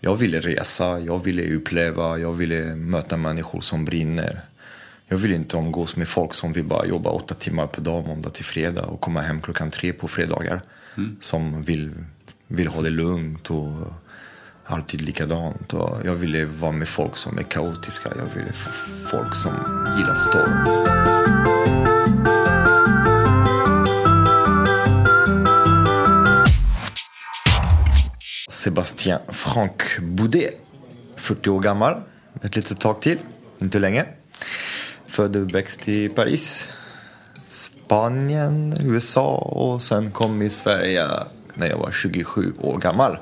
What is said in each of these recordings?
Jag ville resa, jag ville uppleva, jag ville möta människor som brinner. Jag vill inte umgås med folk som vill bara jobba åtta timmar per dag måndag till fredag och komma hem klockan tre på fredagar. Mm. Som vill, vill ha det lugnt och alltid likadant. Och jag ville vara med folk som är kaotiska. Jag ville få folk som gillar storm. Sébastien Franck Boudet, 40 år gammal, ett litet tag till, inte länge. Född och uppväxt i Paris, Spanien, USA och sen kom i Sverige när jag var 27 år gammal.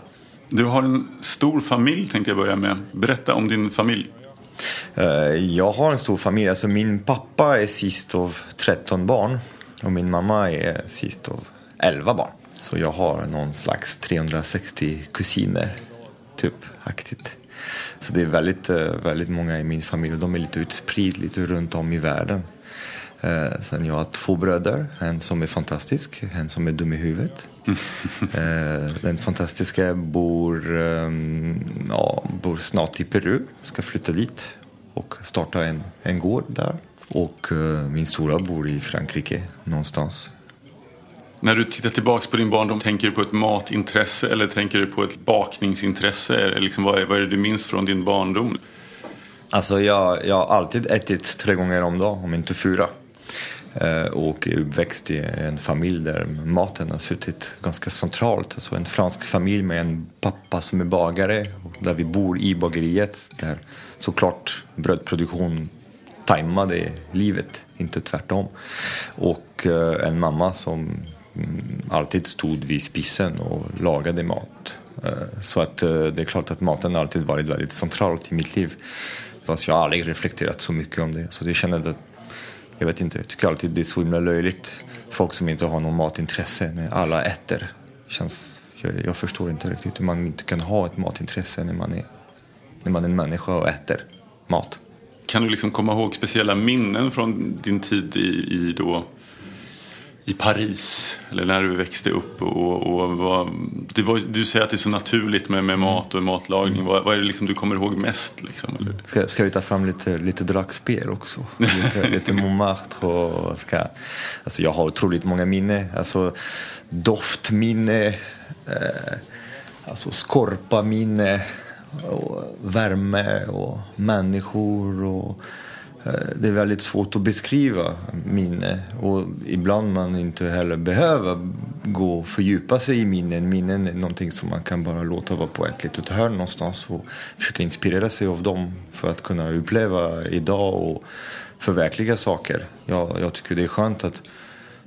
Du har en stor familj tänkte jag börja med. Berätta om din familj. Eh, jag har en stor familj. Alltså min pappa är sist av 13 barn och min mamma är sist av 11 barn. Så jag har någon slags 360 kusiner, typ, aktigt. Så det är väldigt, eh, väldigt många i min familj och de är lite utspridda lite runt om i världen. Eh, sen jag har två bröder, en som är fantastisk, en som är dum i huvudet. eh, den fantastiska bor, eh, ja, bor snart i Peru, ska flytta dit och starta en, en gård där. Och eh, min stora bor i Frankrike någonstans. När du tittar tillbaka på din barndom, tänker du på ett matintresse eller tänker du på ett bakningsintresse? Liksom, vad, är, vad är det du minns från din barndom? Alltså jag, jag har alltid ätit tre gånger om dagen, om inte fyra. Eh, och är uppväxt i en familj där maten har suttit ganska centralt. Alltså en fransk familj med en pappa som är bagare, där vi bor i bageriet. Där såklart brödproduktion tajmade livet, inte tvärtom. Och eh, en mamma som Mm, alltid stod vid spisen och lagade mat. Eh, så att eh, det är klart att maten alltid varit väldigt centralt i mitt liv. Fast jag har aldrig reflekterat så mycket om det. Så det kände att jag vet inte, jag tycker alltid det är så himla löjligt. Folk som inte har något matintresse när alla äter. Känns, jag, jag, förstår inte riktigt hur man inte kan ha ett matintresse när man är, när man är en människa och äter mat. Kan du liksom komma ihåg speciella minnen från din tid i, i då i Paris, eller när du växte upp. Och, och var, det var, du säger att det är så naturligt med, med mat och matlagning. Vad, vad är det liksom du kommer ihåg mest? Liksom, eller? Ska, ska vi ta fram lite, lite dragspel också? Lite, lite Montmartre och... Ska, alltså jag har otroligt många minnen. Alltså doftminne, eh, alltså skorpa-minne, och värme och människor. och det är väldigt svårt att beskriva minne och ibland man inte heller behöver gå och fördjupa sig i minnen. Minnen är någonting som man kan bara låta vara på ett litet hörn någonstans och försöka inspirera sig av dem för att kunna uppleva idag och förverkliga saker. Jag, jag tycker det är skönt att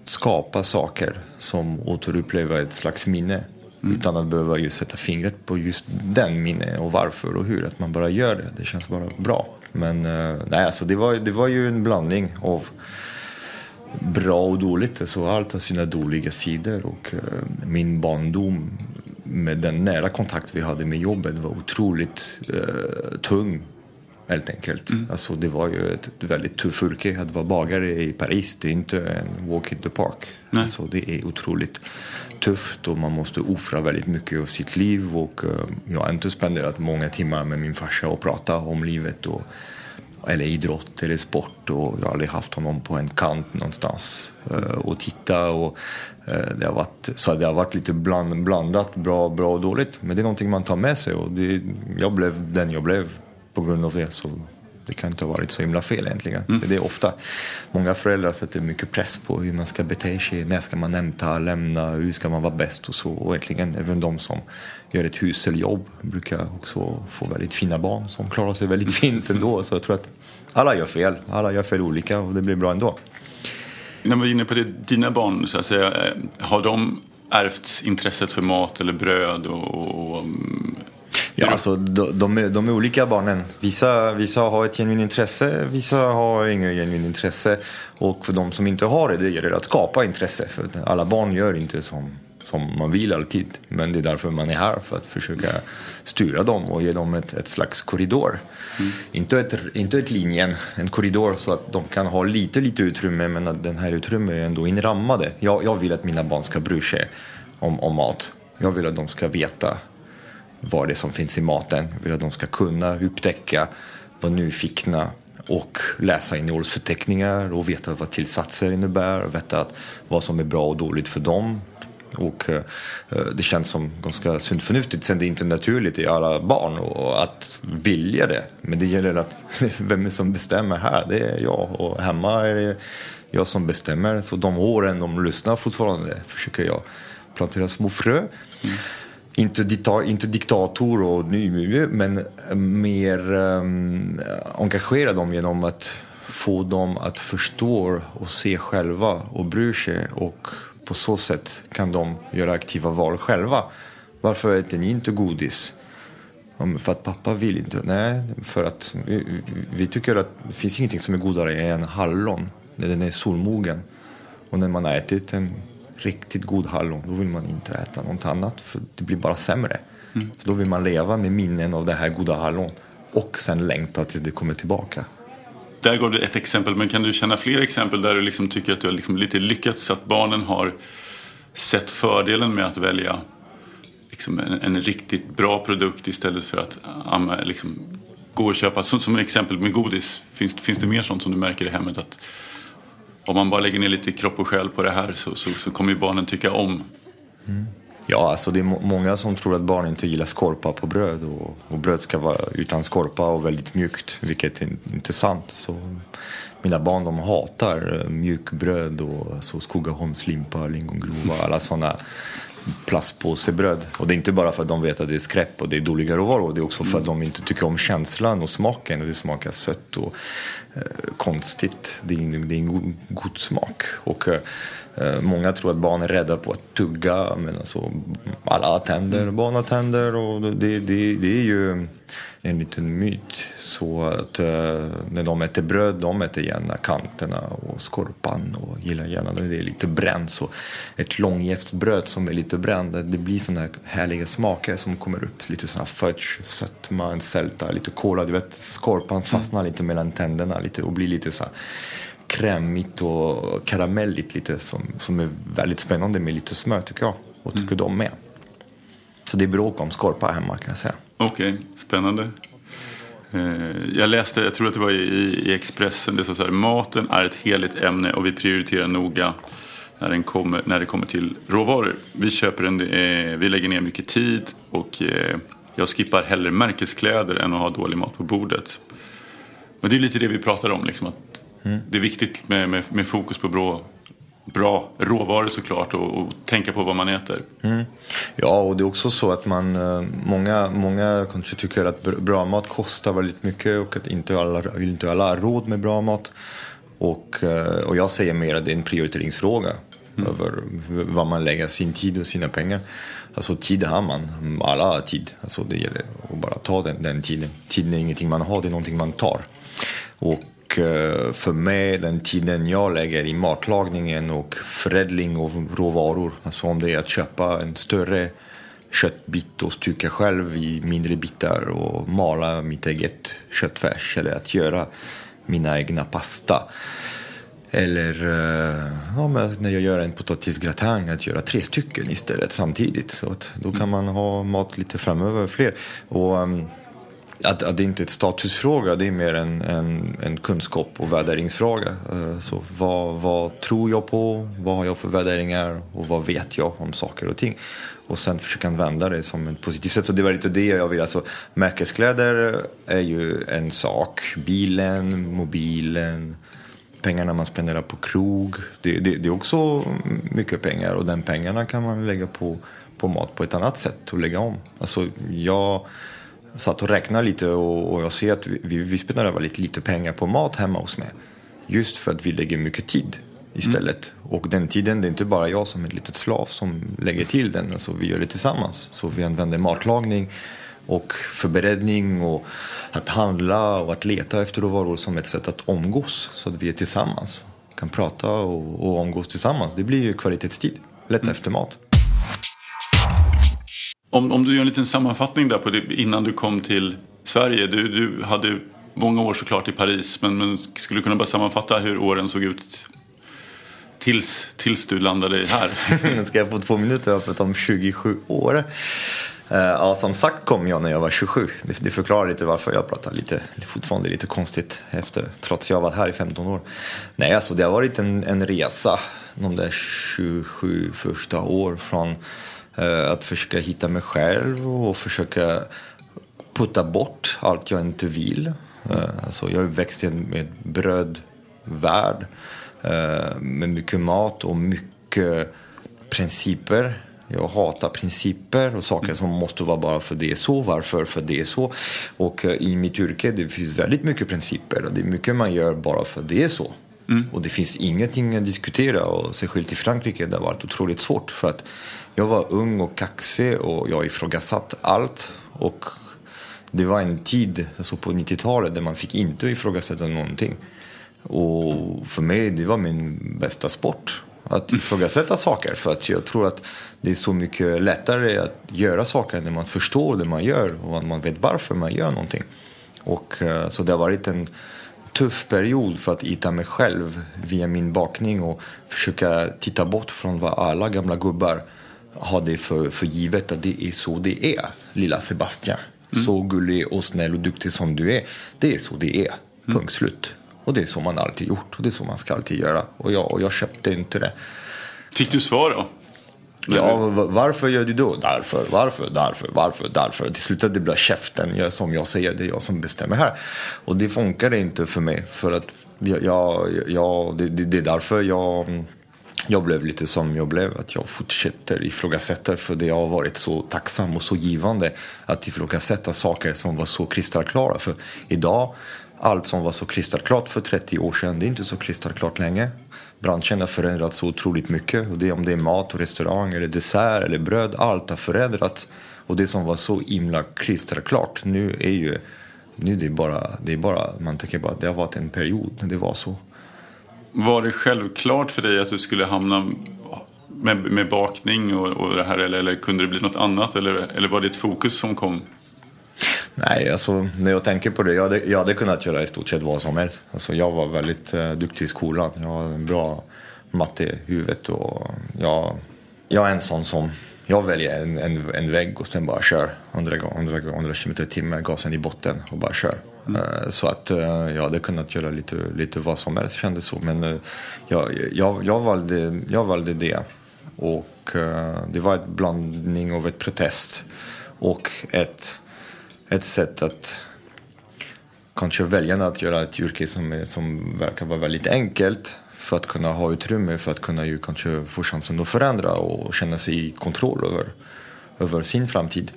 skapa saker som återupplever ett slags minne. Mm. Utan att behöva just sätta fingret på just den minne och varför och hur. Att man bara gör det. Det känns bara bra. Men eh, nej, alltså det var, det var ju en blandning av bra och dåligt. Så allt har sina dåliga sidor och uh, min barndom med den nära kontakt vi hade med jobbet var otroligt uh, tung. Helt enkelt. Mm. Alltså, det var ju ett, ett väldigt tufft yrke att vara bagare i Paris. Det är inte en walk in the park. Alltså, det är otroligt tufft och man måste offra väldigt mycket av sitt liv. Och, uh, jag har inte spenderat många timmar med min farsa och pratat om livet. Och, eller idrott eller sport och jag har aldrig haft honom på en kant någonstans uh, och titta och uh, det har varit, så det har varit lite bland, blandat, bra, bra och dåligt. Men det är någonting man tar med sig och det, jag blev den jag blev på grund av det. Så det kan inte ha varit så himla fel egentligen. Mm. Det är ofta, många föräldrar sätter mycket press på hur man ska bete sig, när ska man hämta, lämna, hur ska man vara bäst och så. Och egentligen även de som gör ett hushålljobb brukar också få väldigt fina barn som klarar sig väldigt fint ändå. Så jag tror att alla gör fel, alla gör fel olika och det blir bra ändå. När vi är inne på det, dina barn, så att säga, eh, har de ärvt intresset för mat eller bröd och, och Ja, alltså, de, de, är, de är olika barnen. Vissa, vissa har ett genuint intresse, vissa har inget genuint intresse. Och för de som inte har det, det gäller att skapa intresse. För alla barn gör inte som, som man vill alltid. Men det är därför man är här, för att försöka styra dem och ge dem ett, ett slags korridor. Mm. Inte, ett, inte ett linjen, en korridor så att de kan ha lite, lite utrymme men att den här utrymmet är ändå inrammade. Jag, jag vill att mina barn ska bry sig om, om mat. Jag vill att de ska veta vad det är som finns i maten. Jag vill att de ska kunna upptäcka, vara nyfikna och läsa innehållsförteckningar och veta vad tillsatser innebär, veta att vad som är bra och dåligt för dem. Och eh, eh, det känns som ganska sunt förnuftigt. Sen det är inte naturligt i alla barn och att vilja det. Men det gäller att vem är som bestämmer här? Det är jag och hemma är det jag som bestämmer. Så de åren de lyssnar fortfarande försöker jag plantera små frö. Mm. Inte, dikta, inte diktator och ny, men mer ehm, um, engagera dem genom att få dem att förstå och se själva och bry sig. Och på så sätt kan de göra aktiva val själva. Varför äter ni inte godis? För att pappa vill inte. Nej, för att vi, vi tycker att det finns ingenting som är godare än hallon när den är solmogen. Och när man har ätit en riktigt god hallon, då vill man inte äta något annat för det blir bara sämre. Mm. Så då vill man leva med minnen av det här goda hallon och sen längta tills det kommer tillbaka. Där går det ett exempel, men kan du känna fler exempel där du liksom tycker att du har liksom lite lyckats att barnen har sett fördelen med att välja liksom en, en, riktigt bra produkt istället för att liksom, gå och köpa, som, som exempel med godis, finns, finns det mer sånt som du märker i hemmet? att om man bara lägger ner lite kropp och själ på det här så, så, så kommer ju barnen tycka om. Mm. Ja, alltså det är många som tror att barn inte gillar skorpa på bröd och, och, bröd ska vara utan skorpa och väldigt mjukt, vilket är inte sant. Så mina barn de hatar mjukbröd och alltså Skogaholmslimpa, lingongrova, alla sådana plastpåsebröd. Och det är inte bara för att de vet att det är skräp och det är dåliga råvaror. Det är också för att de inte tycker om känslan och smaken. Och det smakar sött och eh, konstigt. Det är, det är en god, god smak. Och eh, många tror att barn är rädda på att tugga. Men alltså, alla tänder, mm. barn har tänder. Och det, det, det är ju en liten myt. Så att uh, när de äter bröd, de äter gärna kanterna och skorpan och gillar gärna när det är lite bränt. Så ett långjästbröd som är lite bränt, det blir sådana härliga smaker som kommer upp. Lite sådana fudge, sötma, en sälta, lite kola. Du vet, skorpan fastnar mm. lite mellan tänderna lite och blir lite så här krämigt och karamelligt lite som, som är väldigt spännande med lite smör tycker jag. Och tycker mm. de med. Så det är bråk om skorpa hemma kan jag säga. Okej, okay, spännande. Eh, jag läste, jag tror att det var i, i Expressen, det stod så här. Maten är ett heligt ämne och vi prioriterar noga när, den kommer, när det kommer till råvaror. Vi, köper en, eh, vi lägger ner mycket tid och eh, jag skippar hellre märkeskläder än att ha dålig mat på bordet. Men det är lite det vi pratar om, liksom, att mm. det är viktigt med, med, med fokus på bra, bra råvaror såklart och, och tänka på vad man äter. Mm. Ja, och det är också så att man, eh, många, många kanske tycker att bra mat kostar väldigt mycket och att inte alla, inte alla har råd med bra mat. Och, eh, och jag säger mer att det är en prioriteringsfråga mm. över vad man lägger sin tid och sina pengar. Alltså tid har man, alla har tid. Alltså det gäller att bara ta den, den tiden. Tiden är ingenting man har, det är någonting man tar. Och Eh, för mig, den tiden jag lägger i matlagningen och förädling av råvaror, alltså om det är att köpa en större köttbit och stycka själv i mindre bitar och mala mitt eget köttfärs eller att göra mina egna pasta. Eller eh, ja, när jag gör en potatisgratäng, att göra tre stycken istället samtidigt. Så att då kan man ha mat lite framöver, fler. Och, um, att, att det inte är en statusfråga, det är mer en, en, en kunskap och värderingsfråga. Eh, så vad, vad tror jag på? Vad har jag för värderingar? Och vad vet jag om saker och ting? Och sen försöka använda det som ett positivt sätt. Så det var lite det jag ville. Alltså, märkeskläder är ju en sak. Bilen, mobilen, pengarna man spenderar på krog. Det, det, det är också mycket pengar och den pengarna kan man lägga på, på mat på ett annat sätt och lägga om. Alltså, jag satt och räknade lite och, och jag ser att vi, vi spenderar väldigt lite pengar på mat hemma hos mig. Just för att vi lägger mycket tid istället. Mm. Och den tiden, det är inte bara jag som ett litet slav som lägger till den. Alltså vi gör det tillsammans. Så vi använder matlagning och förberedning och att handla och att leta efter råvaror som ett sätt att omgås. Så att vi är tillsammans. Kan prata och, och umgås tillsammans. Det blir ju kvalitetstid. Lätt mm. efter mat. Om, om du gör en liten sammanfattning där på det, innan du kom till Sverige. Du, du hade många år såklart i Paris men, men skulle du kunna bara sammanfatta hur åren såg ut tills, tills du landade här? Ska jag få två minuter prata om 27 år? Eh, ja, som sagt kom jag när jag var 27. Det, förklarar lite varför jag pratar lite, fortfarande lite konstigt efter, trots jag har varit här i 15 år. Nej, alltså det har varit en, en resa de där 27 första år från eh, att försöka hitta mig själv och försöka putta bort allt jag inte vill. Eh, alltså jag är växt i en brödvärld eh, med mycket mat och mycket principer jag hatar principer och saker som måste vara bara för det är så, varför för det är så. Och eh, i mitt yrke det finns väldigt mycket principer och det är mycket man gör bara för det är så. Mm. Och det finns ingenting att diskutera och särskilt i Frankrike det har varit otroligt svårt för att jag var ung och kaxig och jag ifrågasatt allt. Och det var en tid, alltså på 90-talet, där man fick inte ifrågasätta någonting. Och för mig, det var min bästa sport att ifrågasätta saker. För att jag tror att det är så mycket lättare att göra saker när man förstår det man gör och man vet varför man gör någonting. Och, eh, så det har varit en tuff period för att hitta mig själv via min bakning och försöka titta bort från vad alla gamla gubbar hade för, för givet att det är så det är, lilla Sebastian. Mm. Så gullig och snäll och duktig som du är, det är så det är. Punkt slut. Och det är så man alltid gjort och det är så man ska alltid göra. Och jag, och jag köpte inte det. Fick du svar då? Ja, varför gör du då? Därför, varför, därför, varför, därför. Till slut det blir käften, jag, som jag säger, det är jag som bestämmer här. Och det funkar inte för mig. För att jag, jag, det, det, det är därför jag, jag blev lite som jag blev. Att jag fortsätter ifrågasätta för det har varit så tacksam och så givande att ifrågasätta saker som var så kristallklara. För idag allt som var så kristallklart för 30 år sedan, det är inte så kristallklart längre. Branschen har förändrats så otroligt mycket. Och det, om det är mat och restaurang, eller dessert eller bröd, allt har förändrats. Och det som var så himla kristallklart nu är ju, nu det är bara, det är bara, man tänker bara det har varit en period när det var så. Var det självklart för dig att du skulle hamna med, med bakning och, och det här eller, eller kunde det bli något annat eller, eller var det ett fokus som kom Nej, alltså när jag tänker på det, jag hade, jag hade kunnat göra i stort sett vad som helst. Alltså, jag var väldigt uh, duktig i skolan. Jag hade en bra matte i huvudet och jag, jag är en sån som jag väljer en, en, en vägg och sen bara kör 100, 100, 100 km i timmen, gasen i botten och bara kör. Mm. Uh, så att uh, jag hade kunnat göra lite, lite vad som helst kändes så. Men uh, jag, jag, jag, valde, jag valde det. Och det var en blandning av ett protest och ett ett sätt att kanske välja att göra ett yrke som, är, som verkar vara väldigt enkelt för att kunna ha utrymme för att kunna ju kanske få chansen att förändra och känna sig i kontroll över, över sin framtid.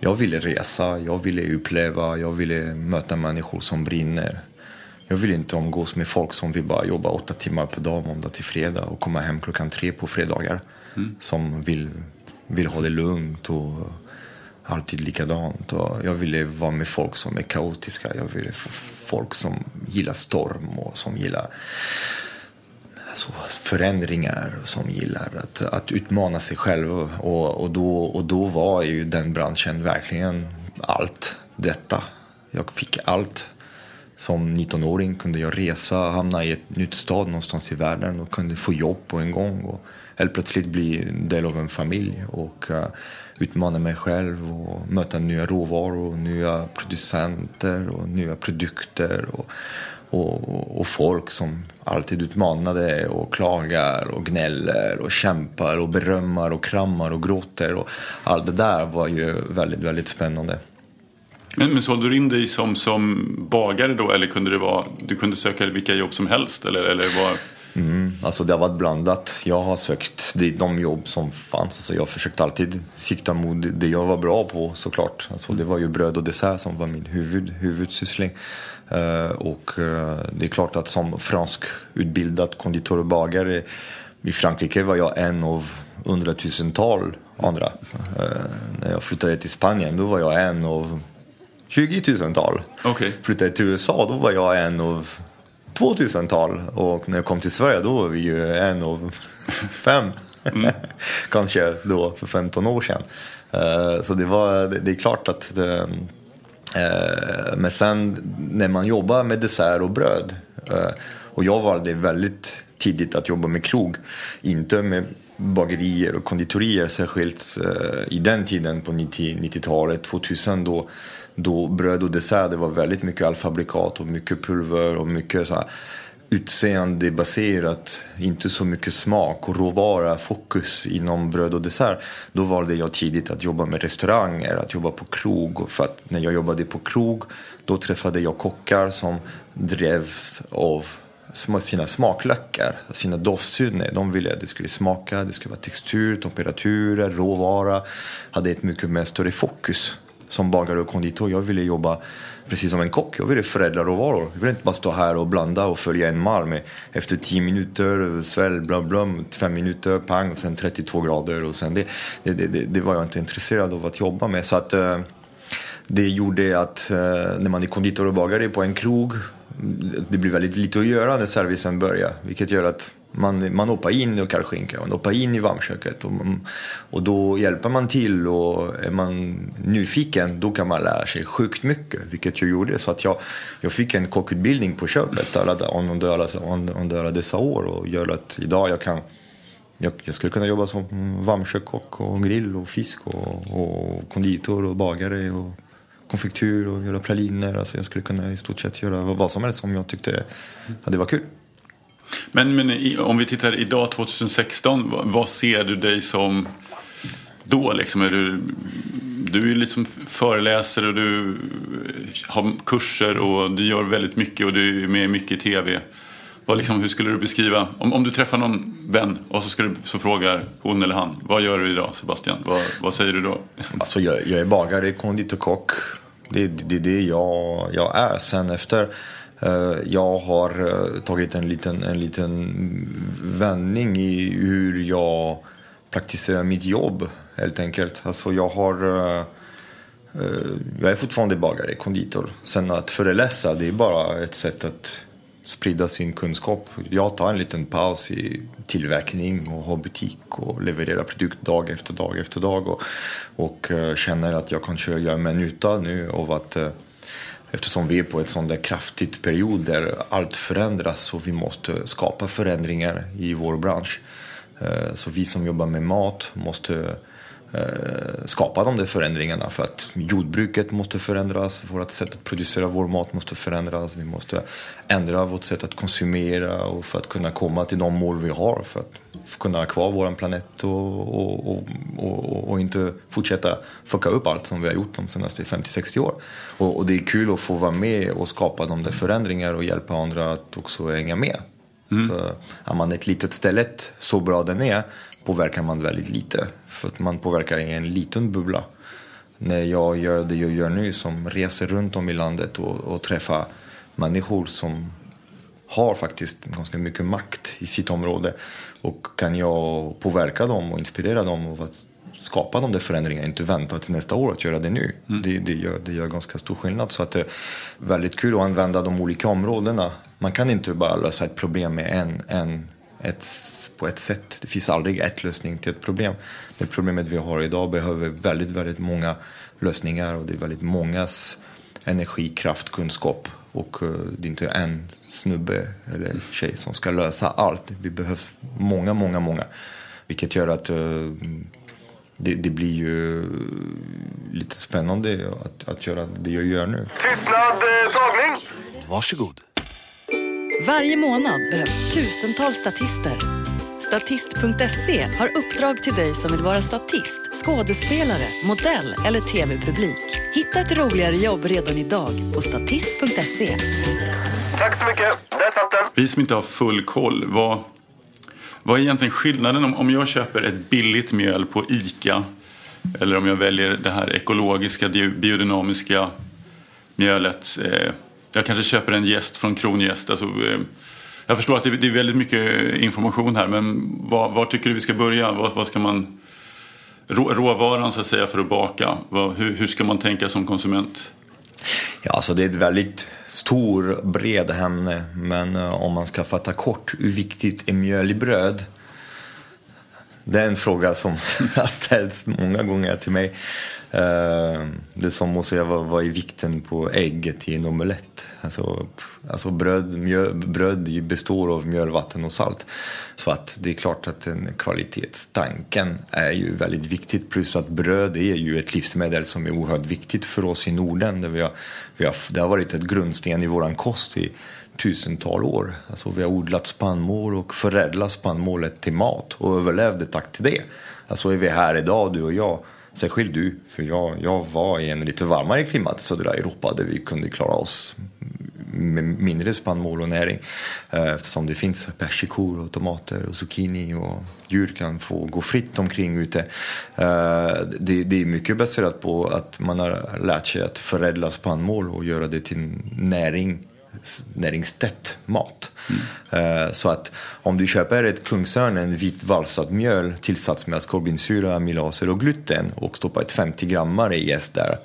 Jag ville resa, jag ville uppleva, jag ville möta människor som brinner. Jag vill inte umgås med folk som vill bara jobba åtta timmar per dag måndag till fredag och komma hem klockan tre på fredagar. Mm. Som vill, vill ha det lugnt och alltid likadant. Och jag ville vara med folk som är kaotiska. Jag ville få folk som gillar storm och som gillar alltså, förändringar och som gillar att, att utmana sig själv. Och, och, då, och då var ju den branschen verkligen allt detta. Jag fick allt. Som 19-åring kunde jag resa, hamna i ett nytt stad någonstans i världen och kunde få jobb på en gång. Och helt plötsligt bli en del av en familj. Och, uh, utmana mig själv och möta nya råvaror, nya producenter och nya produkter. Och, och, och, folk som alltid utmanade och klagar och gnäller och kämpar och berömmar och kramar och gråter. Och allt det där var ju väldigt, väldigt spännande. Men, men sålde du in dig som, som bagare då eller kunde det vara, du kunde söka vilka jobb som helst? Eller, eller var... Mm, alltså det har varit blandat. Jag har sökt de jobb som fanns. Alltså jag försökte alltid sikta mot det jag var bra på såklart. Alltså det var ju bröd och dessert som var min huvud, huvudsyssling. Uh, och uh, det är klart att som fransk utbildad konditor och bagare i Frankrike var jag en av hundratusental andra. Uh, när jag flyttade till Spanien då var jag en av 20 tusental. Okay. Flyttade till USA då var jag en av 2000-tal och när jag kom till Sverige då var vi ju en av fem. Mm. Kanske då för 15 år sedan. Uh, så det, var, det, är klart att det, uh, men sen när man jobbar med dessert och bröd och jag valde väldigt tidigt att jobba med krog. Inte med bagerier och konditorier, särskilt eh, i den tiden på 90, 90-talet, 2000 då, då bröd och dessert det var väldigt mycket allfabrikat och mycket pulver och mycket så här utseendebaserat, inte så mycket smak och råvara, fokus inom bröd och dessert. Då valde jag tidigt att jobba med restauranger, att jobba på krog. För att när jag jobbade på krog, då träffade jag kockar som drevs av sina smaklökar, sina doftsinne. De ville att det skulle smaka, det skulle vara textur, temperaturer, råvara. Hade ett mycket mer större fokus som bagare och konditor. Jag ville jobba precis som en kock. Jag ville förädla råvaror. Jag ville inte bara stå här och blanda och följa en mall med efter 10 minuter, svälj, bla bla, 5 minuter, pang och sen 32 grader. Och sen det, det, det, det var jag inte intresserad av att jobba med. Så att eh, det gjorde att eh, när man är konditor och bagare på en krog det blir väldigt lite att göra när servicen börjar. Vilket gör att man, man hoppar in i kallskinka, man hoppar in i varmköket och, och då hjälper man till och är man nyfiken då kan man lära sig sjukt mycket. Vilket jag gjorde så att jag, jag fick en kockutbildning på köpet under alla, under alla dessa år och gör att idag jag kan jag, jag skulle kunna jobba som varmkökskock och grill och fisk och, och konditor och bagare och konfektyr och göra praliner. Alltså jag skulle kunna i stort sett göra vad som helst som jag tyckte hade varit kul. Men, men om vi tittar idag 2016, vad, vad ser du dig som då? Liksom? Är du, du är liksom föreläsare och du eh, har kurser och du gör väldigt mycket och du är med mycket i tv. Vad liksom, hur skulle du beskriva, om, om du träffar någon vän och så, ska du, så frågar hon eller han, vad gör du idag Sebastian? Vad, vad säger du då? Alltså jag, jag är bagare, konditor, kock. Det är det, det jag, jag är. Sen efter Eh, jag har eh, tagit en liten, en liten vändning i hur jag praktiserar mitt jobb helt enkelt. Alltså jag har eh, jag är fortfarande bagare, konditor. Sen att föreläsa, det är bara ett sätt att sprida sin kunskap. Jag tar en liten paus i tillverkning och har butik och levererar produkt dag efter dag efter dag och, och känner att jag kanske gör mig nytta nu av att eftersom vi är på ett sånt där kraftigt period där allt förändras och vi måste skapa förändringar i vår bransch. Eh, så vi som jobbar med mat måste eh, skapa de där förändringarna för att jordbruket måste förändras, vårt sätt att producera vår mat måste förändras, vi måste ändra vårt sätt att konsumera och för att kunna komma till de mål vi har för att kunna ha kvar vår planet och, och, och, och, inte fortsätta fucka upp allt som vi har gjort de senaste 50-60 år. Och, det är kul att få vara med och skapa de där förändringarna och hjälpa andra att också hänga med. Mm. För är man ett litet ställe så bra den är påverkar man väldigt lite. För att man påverkar i en liten bubbla. När jag gör det jag gör nu, som reser runt om i landet och, och träffar människor som har faktiskt ganska mycket makt i sitt område. Och kan jag påverka dem och inspirera dem och att skapa de där förändringarna, inte vänta till nästa år att göra det nu. Mm. Det, det, gör, det gör ganska stor skillnad. Så att det är väldigt kul att använda de olika områdena. Man kan inte bara lösa ett problem med en, en ett, på ett sätt. Det finns aldrig ett lösning till ett problem. Det problemet vi har idag behöver väldigt, väldigt många lösningar och det är väldigt mångas energi, kraft, kunskap. Och uh, det är inte en snubbe eller tjej som ska lösa allt. Vi behöver många, många, många. Vilket gör att uh, det, det, blir ju lite spännande att, att göra det jag gör nu. Tystnad, eh, tagning! Varsågod. Varje månad behövs tusentals statister. Statist.se har uppdrag till dig som vill vara statist, skådespelare, modell eller tv-publik. Hitta ett roligare jobb redan idag på statist.se. Tack så mycket. Där satt den. Vi som inte har full koll, vad, vad är egentligen skillnaden om, om jag köper ett billigt mjöl på ICA eller om jag väljer det här ekologiska, biodynamiska mjölet? Eh, jag kanske köper en gäst från Krongäst. Alltså, eh, jag förstår att det är väldigt mycket information här men var, var tycker du vi ska börja? Vad, vad ska man, råvaran så att säga för att baka, vad, hur, hur ska man tänka som konsument? Ja, alltså det är ett väldigt stor, bred ämne. Men eh, om man ska fatta kort, hur viktigt är mjöl i bröd? Det är en fråga som har ställts många gånger till mig. Eh, det är som att säga vad, vad är vikten på ägget i en omelett. Alltså, alltså bröd, mjöl, bröd består av mjöl, vatten och salt. Så att det är klart att den kvalitetstanken är ju väldigt viktigt. Plus att bröd är ju ett livsmedel som är oerhört viktigt för oss i Norden. Där vi har, vi har, det har varit ett grundsten i vår kost i tusental år. Alltså vi har odlat spannmål och förädlat spannmålet till mat och överlevde tack till det. Alltså är vi här idag, du och jag, särskilt du, för jag, jag var i en lite varmare klimat i södra Europa där vi kunde klara oss med mindre spannmål och näring eh, eftersom det finns persikor och tomater och zucchini och djur kan få gå fritt omkring ute. Eh, det, det är mycket baserat på att man har lärt sig att förädla spannmål och göra det till näring näringstätt mat. Mm. Så att om du köper ett Kungsörn, en vit valsat mjöl tillsatt med askorbinsyra, amylaser och gluten och stoppar ett 50 grammar i jäst där.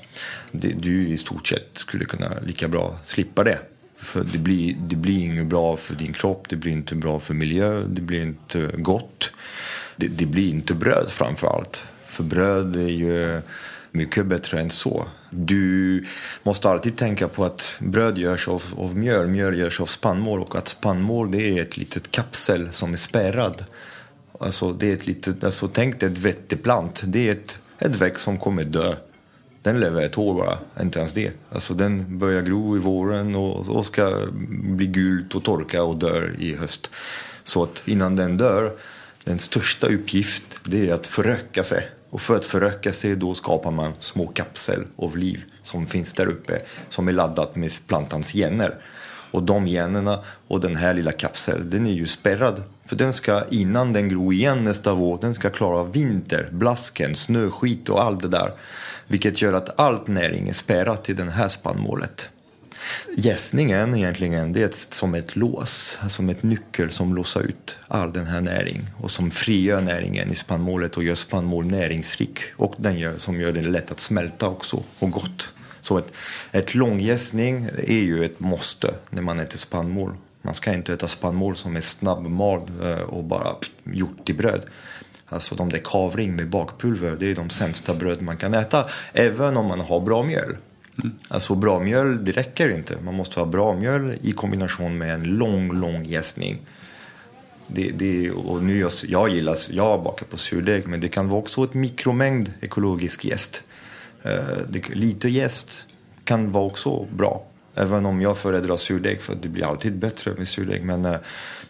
Du i stort sett skulle kunna lika bra slippa det. För det blir, det blir inget bra för din kropp, det blir inte bra för miljö, det blir inte gott. Det, det blir inte bröd framför allt. För bröd är ju mycket bättre än så. Du måste alltid tänka på att bröd görs av, av mjöl, mjöl görs av spannmål och att spannmål det är ett litet kapsel som är spärrad. Alltså, det är ett litet, alltså, tänk dig ett vetteplant, det är ett, ett växt som kommer dö. Den lever ett år bara, inte ens det. Alltså, den börjar gro i våren och, och ska bli gult och torka och dör i höst. Så att innan den dör, den största uppgift det är att föröka sig. Och för att föröka sig då skapar man små kapsel av liv som finns där uppe som är laddat med plantans gener. Och de generna och den här lilla kapseln, den är ju spärrad. För den ska, innan den gror igen nästa vår, den ska klara vinter, blasken, snöskit och allt det där. Vilket gör att allt näring är spärrat i det här spannmålet. Gästningen egentligen, det är som ett lås, som ett nyckel som låser ut all den här näringen och som frigör näringen i spannmålet och gör spannmål näringsrik och den gör, som gör det lätt att smälta också och gott. Så ett, ett långgästning är ju ett måste när man äter spannmål. Man ska inte äta spannmål som är snabbmald eh, och bara gjort till bröd. Alltså de där kavring med bakpulver, det är de sämsta bröd man kan äta. Även om man har bra mjöl. Mm. Alltså bra mjöl, det räcker inte. Man måste ha bra mjöl i kombination med en lång, lång jäsning. Det, det, och nu jag, jag gillar, jag bakar på surdeg, men det kan vara också ett mikromängd ekologisk jäst. Uh, lite jäst kan vara också bra. Även om jag föredrar surdeg, för det blir alltid bättre med surdeg. Men uh,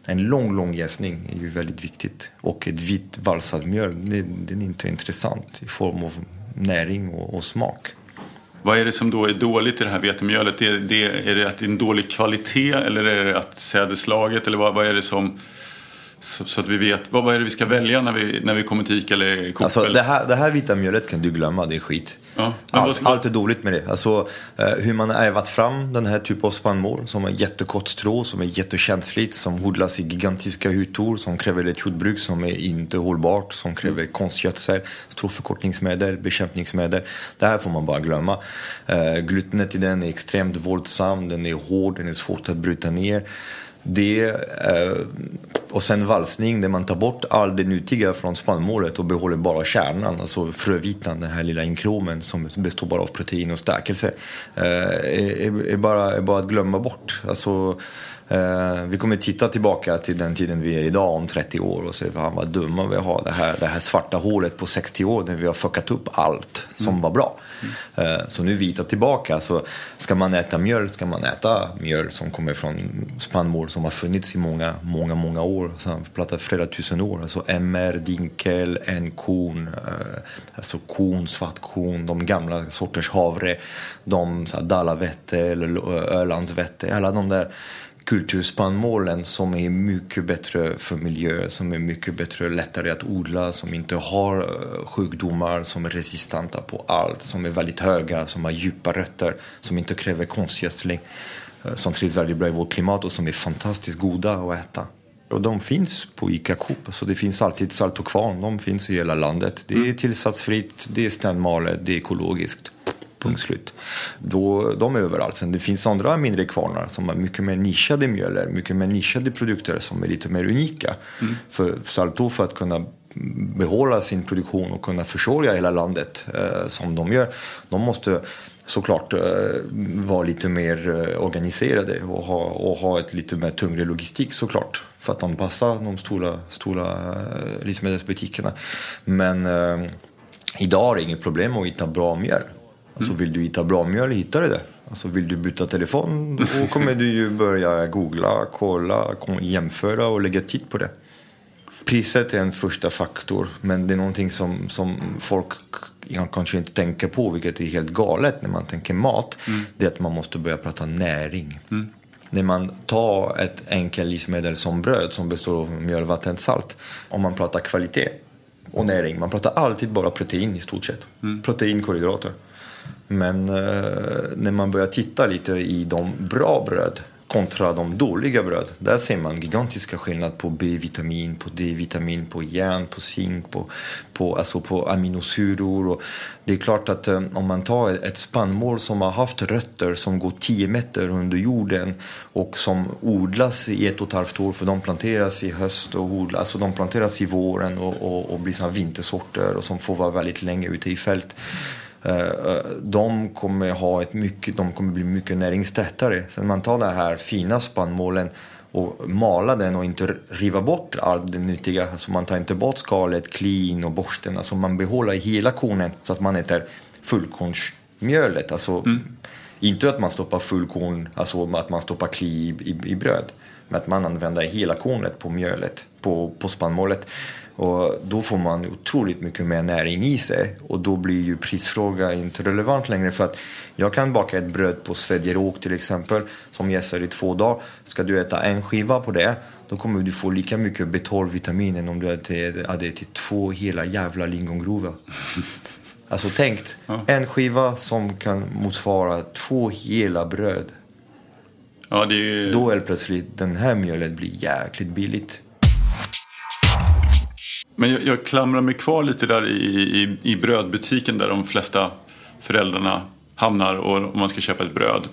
en lång, lång jäsning är ju väldigt viktigt. Och ett vitt valsat mjöl, det, det är inte intressant i form av näring och, och smak. Vad är det som då är dåligt i det här vetemjölet? Är det, är det att det är en dålig kvalitet eller är det att sädeslaget? Eller vad, vad är det som... Så, så, att vi vet, vad, vad är det vi ska välja när vi, när vi kommer till Ica eller Coop? Alltså, det, här, det här vita mjölet kan du glömma, det är skit. Ja, allt, ska... allt är dåligt med det. Alltså, eh, hur man har ävat fram den här typen av spannmål som är jättekort strå, som är jättekänsligt, som odlas i gigantiska hytor, som kräver ett jordbruk som är inte hållbart, som kräver mm. konstgödsel, stråförkortningsmedel, bekämpningsmedel. Det här får man bara glömma. Eh, glutenet i den är extremt våldsam, den är hård, den är svårt att bryta ner. Det, eh, och sen valsning där man tar bort all det nyttiga från spannmålet och behåller bara kärnan, alltså frövitan, den här lilla inkromen som består bara av protein och stärkelse. Eh, är, är, bara, är bara att glömma bort. Alltså, vi kommer titta tillbaka till den tiden vi är idag om 30 år och se fan vad dumma vi har. Det här, det här svarta hålet på 60 år när vi har fuckat upp allt som mm. var bra. Mm. Eh, så nu vi tar tillbaka. Så ska man äta mjöl ska man äta mjöl som kommer från spannmål som har funnits i många, många, många år. Pratar flera tusen år. Alltså MR, dinkel, en-korn, eh, alltså korn, svartkorn, de gamla sorters havre, de dalavette eller ölandsvette, alla de där kulturspannmålen som är mycket bättre för miljö, som är mycket bättre lättare att odla, som inte har eh, sjukdomar, som är resistenta på allt, som är väldigt höga, som har djupa rötter, som inte kräver konstgödsling, eh, som trivs väldigt bra i vårt klimat och som är fantastiskt goda att äta. Och de finns på ICA Coop, så det finns alltid salt och kvarn, de finns i hela landet. Det är tillsatsfritt, det är standmalet, det är ekologiskt. Punkt slut. Då, de är överallt. Sen det finns andra mindre kvarnar som har mycket mer nischade mjöler, mycket mer nischade produkter som är lite mer unika. Mm. För Salto för att kunna behålla sin produktion och kunna försörja hela landet eh, som de gör. De måste såklart eh, vara lite mer eh, organiserade och ha, och ha ett lite mer tyngre logistik såklart. För att anpassa de stora, stora eh, livsmedelsbutikerna. Men eh, idag är det inget problem att hitta bra mjöl. Alltså vill du hitta bra mjöl, hittar du det. Alltså vill du byta telefon, då kommer du ju börja googla, kolla, jämföra och lägga tid på det. Priset är en första faktor, men det är någonting som, som folk kanske inte tänker på, vilket är helt galet när man tänker mat. Mm. Det är att man måste börja prata näring. Mm. När man tar ett enkelt livsmedel som bröd som består av mjöl, vatten, salt. Om man pratar kvalitet och näring, man pratar alltid bara protein i stort sett. Mm. Protein, kolhydrater. Men eh, när man börjar titta lite i de bra bröd kontra de dåliga bröd. Där ser man gigantiska skillnader på B-vitamin, på D-vitamin, på järn, på zink, på, på, alltså på aminosyror. Och det är klart att eh, om man tar ett spannmål som har haft rötter som går 10 meter under jorden och som odlas i ett och ett halvt år, för de planteras i höst och odlas, alltså de planteras i våren och, och, och blir vintersorter och som får vara väldigt länge ute i fält. Eh, de kommer, ha ett mycket, de kommer bli mycket näringstätare. Sen man tar den här fina spannmålen och mala den och inte riva bort allt det nyttiga. Alltså man tar inte bort skalet, klin och borsten. Alltså man behåller hela kornen så att man äter fullkornsmjölet. Alltså mm. inte att man stoppar fullkorn, alltså att man stoppar kli i, i bröd. Men att man använder hela kornet på mjölet, på, på spannmålet. Och då får man otroligt mycket mer näring i sig och då blir ju prisfrågan inte relevant längre för att jag kan baka ett bröd på svedjeråk till exempel som jäser i två dagar. Ska du äta en skiva på det då kommer du få lika mycket B12-vitamin än om du hade ätit två hela jävla lingongrova. Alltså tänk, ja. en skiva som kan motsvara två hela bröd. Ja, det är... Då är plötsligt den här mjölet blir jäkligt billigt. Men jag, jag klamrar mig kvar lite där i, i, i brödbutiken där de flesta föräldrarna hamnar och, om man ska köpa ett bröd.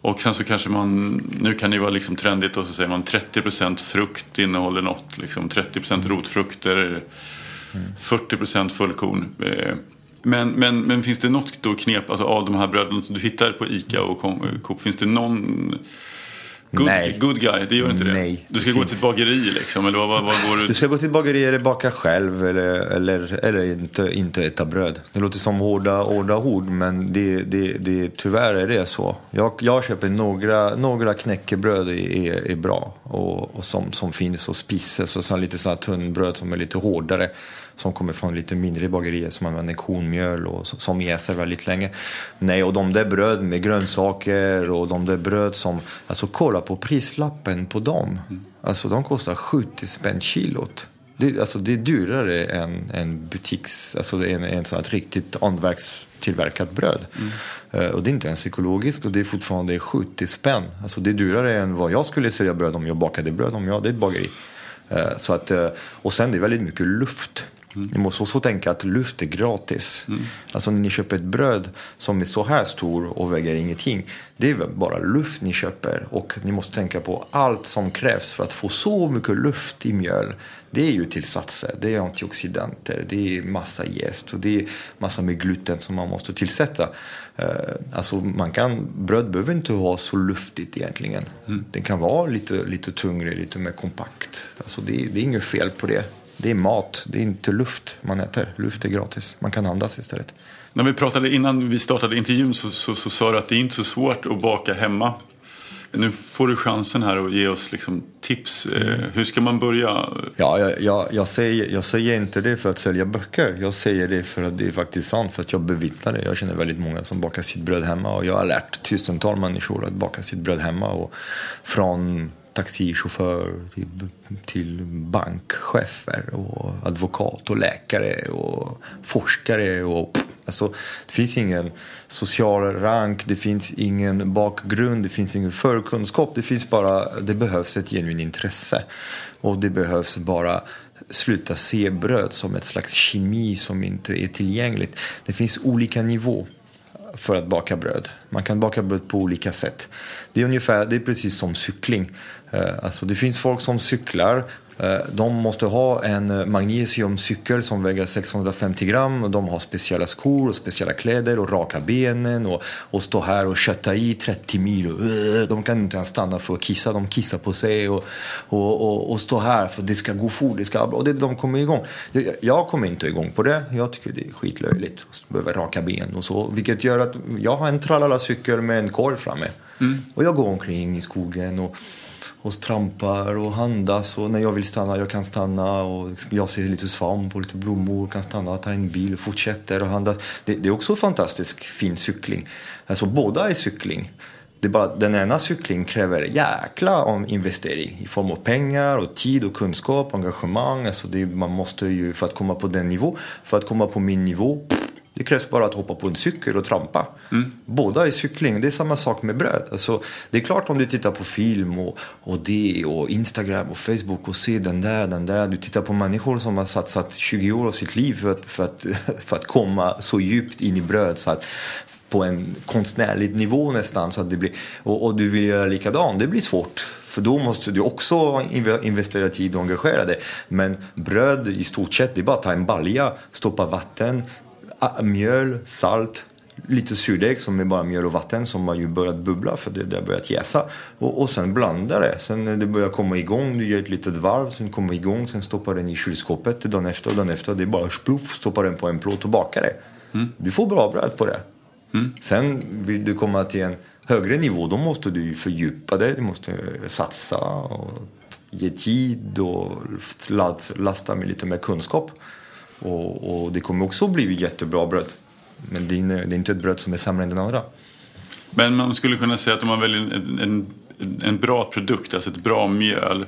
Och sen så kanske man, nu kan det ju vara liksom trendigt och så säger man 30% frukt innehåller något. Liksom 30% mm. rotfrukter, mm. 40% fullkorn. Eh, men, men, men finns det något då knep alltså av de här bröden som du hittar på ICA och Coop? Finns det någon Good, Nej. good guy, det gör inte det? Nej. Du ska gå till ett bageri liksom? Eller vad, vad, går du... du ska gå till ett bageri eller baka själv eller, eller, eller inte, inte äta bröd. Det låter som hårda, hårda ord men det, det, det, tyvärr är det så. Jag, jag köper några, några knäckebröd är, är bra och, och som, som finns och spises och sen lite sådana tunnbröd som är lite hårdare som kommer från lite mindre bagerier som använder kornmjöl och som jäser väldigt länge. Nej, och de där bröd med grönsaker och de där bröd som, alltså kolla på prislappen på dem. Alltså de kostar 70 spänn kilot. Det, alltså, det är dyrare än en butiks, alltså en, en sån riktigt hantverkstillverkat bröd. Mm. Uh, och det är inte ens ekologiskt och det är fortfarande 70 spänn. Alltså det är dyrare än vad jag skulle sälja bröd om jag bakade bröd om jag hade ett bageri. Uh, så att, uh, och sen det är väldigt mycket luft. Mm. Ni måste också tänka att luft är gratis. Mm. Alltså när ni köper ett bröd som är så här stor och väger ingenting. Det är bara luft ni köper och ni måste tänka på allt som krävs för att få så mycket luft i mjöl. Det är ju tillsatser, det är antioxidanter, det är massa jäst och det är massa med gluten som man måste tillsätta. Eh, alltså man kan, bröd behöver inte vara så luftigt egentligen. Mm. Det kan vara lite, lite tyngre, lite mer kompakt. Alltså det, det är inget fel på det det är mat, det är inte luft man äter. Luft är gratis, man kan andas istället. När vi pratade innan vi startade intervjun så, så, så sa du att det är inte så svårt att baka hemma. Nu får du chansen här att ge oss liksom tips. Eh, mm. Hur ska man börja? Ja, jag, jag, jag, säger, jag säger inte det för att sälja böcker. Jag säger det för att det är faktiskt sant, för att jag bevittnar det. Jag känner väldigt många som bakar sitt bröd hemma och jag har lärt tusentals människor att baka sitt bröd hemma. Och från taxichaufför till, till bankchefer och advokat och läkare och forskare. Och, alltså, det finns ingen social rank, det finns ingen bakgrund, det finns ingen förkunskap. Det, finns bara, det behövs ett genuint intresse. Och det behövs bara sluta se bröd som ett slags kemi som inte är tillgängligt. Det finns olika nivåer för att baka bröd. Man kan baka bröd på olika sätt. Det är, ungefär, det är precis som cykling. Eh, alltså det finns folk som cyklar de måste ha en eh, magnesiumcykel som väger 650 gram. och De har speciella skor och speciella kläder och raka benen och, och stå här och kötta i 30 mil. Eh, de kan inte ens stanna för att kissa, de kissar på sig och, och, och, och stå här för det ska gå fort. Det ska, och det, de kommer igång. Jag kommer inte igång på det. Jag tycker det är skitlöjligt. Behöver raka ben och så. Vilket gör att jag har en tralala-cykel med en korg framme. Och jag går omkring i skogen och och trampar och handas och när jag vill stanna, jag kan stanna och jag ser lite svamp och lite blommor, kan stanna, ta en bil och fortsätter och andas. Det, det är också fantastiskt fin cykling. Alltså båda är cykling. Det är bara den ena cykling kräver jäkla om investering i form av pengar och tid och kunskap, engagemang. Alltså det, man måste ju, för att komma på den nivå, för att komma på min nivå, det krävs bara att hoppa på en cykel och trampa. Båda är cykling. Det är samma sak med bröd. Alltså, det är klart om du tittar på film och, och det och Instagram och Facebook och ser den där, den där. Du tittar på människor som har satsat 20 år av sitt liv för att, för att, för att komma så djupt in i bröd. Så att, på en konstnärlig nivå nästan. Så att det blir, och, och du vill göra likadant. Det blir svårt. För då måste du också inve- investera tid och engagera dig. Men bröd i stort sett, det är bara att ta en balja, stoppa vatten, mjöl, salt, lite surdeg som är bara mjöl och vatten som har ju börjat bubbla för det det har börjat jäsa. Och, och sen blanda det. Sen när det börjar komma igång, du gör ett litet varv, sen kommer igång, sen stoppar den i kylskåpet dagen efter och dagen efter. Det är bara spluff, stoppar den på en plåt och bakar det. Du får bra bröd på det. Sen vill du komma till en högre nivå, då måste du ju fördjupa dig, du måste satsa och ge tid och last- lasta med lite mer kunskap. Och, och det kommer också bli jättebra bröd. Men det är, det är inte ett bröd som är sämre än den andra. Men man skulle kunna säga att om man väljer en, en, en bra produkt, alltså ett bra mjöl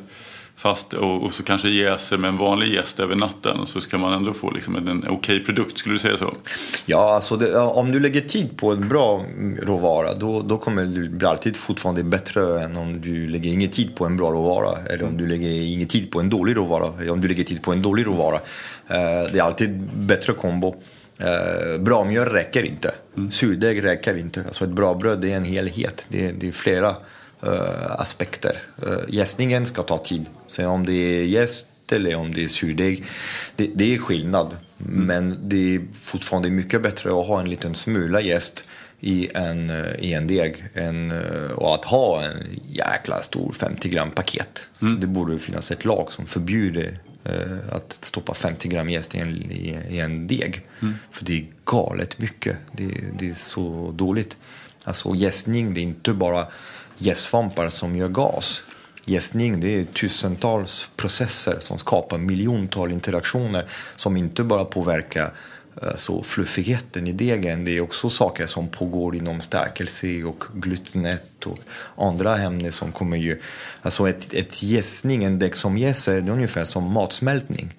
fast, och, och så kanske jäser med en vanlig jäst över natten så ska man ändå få liksom en, en okej produkt. Skulle du säga så? Ja, alltså det, om du lägger tid på en bra råvara då, då kommer det bli alltid fortfarande bättre än om du lägger ingen tid på en bra råvara. Eller om du lägger ingen tid på en dålig råvara. Eller om du lägger tid på en dålig råvara. Eh, det är alltid bättre kombo. Eh, bra mjöl räcker inte. Surdeg räcker inte. Alltså ett bra bröd det är en helhet. Det är, det är flera aspekter. Uh, jäsningen ska ta tid. Sen om det är jäst eller om det är surdeg, det, det är skillnad. Men det är fortfarande mycket bättre att ha en liten smula jäst i en, eh, i en deg eh, och att ha en jäkla stor 50 gram paket. Så det borde finnas ett lag som förbjuder eh, att stoppa 50 gram jäst i en, i, i en deg. För det är galet mycket. Det, det är så dåligt. Alltså jäsning, det är inte bara Gästsvampar som gör gas. Gästning det är tusentals processer som skapar miljontals interaktioner som inte bara påverkar eh, så fluffigheten i degen. Det är också saker som pågår inom stärkelse och glutenet och andra ämnen som kommer ju... Alltså ett, ett jäsning, en deg som jäser, det är ungefär som matsmältning.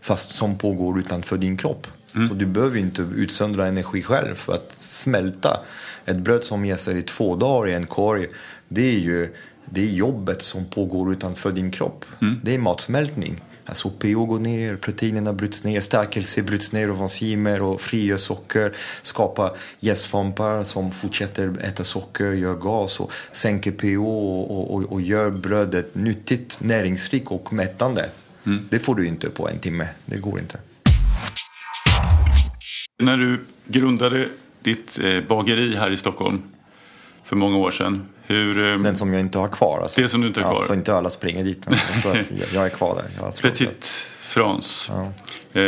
Fast som pågår utanför din kropp. Så du behöver inte utsöndra energi själv för att smälta. Ett bröd som jäser i två dagar i en korg, det är ju det är jobbet som pågår utanför din kropp. Det är matsmältning. Alltså pH går ner, proteinerna bryts ner, stärkelse bryts ner av enzymer och frigör socker, skapar jästsvampar som fortsätter äta socker, gör gas och sänker pH och, och, och gör brödet nyttigt, näringsrikt och mättande. Det får du inte på en timme, det går inte. När du grundade ditt eh, bageri här i Stockholm för många år sedan. Hur, eh, Den som jag inte har kvar. Alltså. Det som du inte har Ja, kvar. så inte alla springer dit. Men jag tror att jag- är kvar där. Petit France. Eh,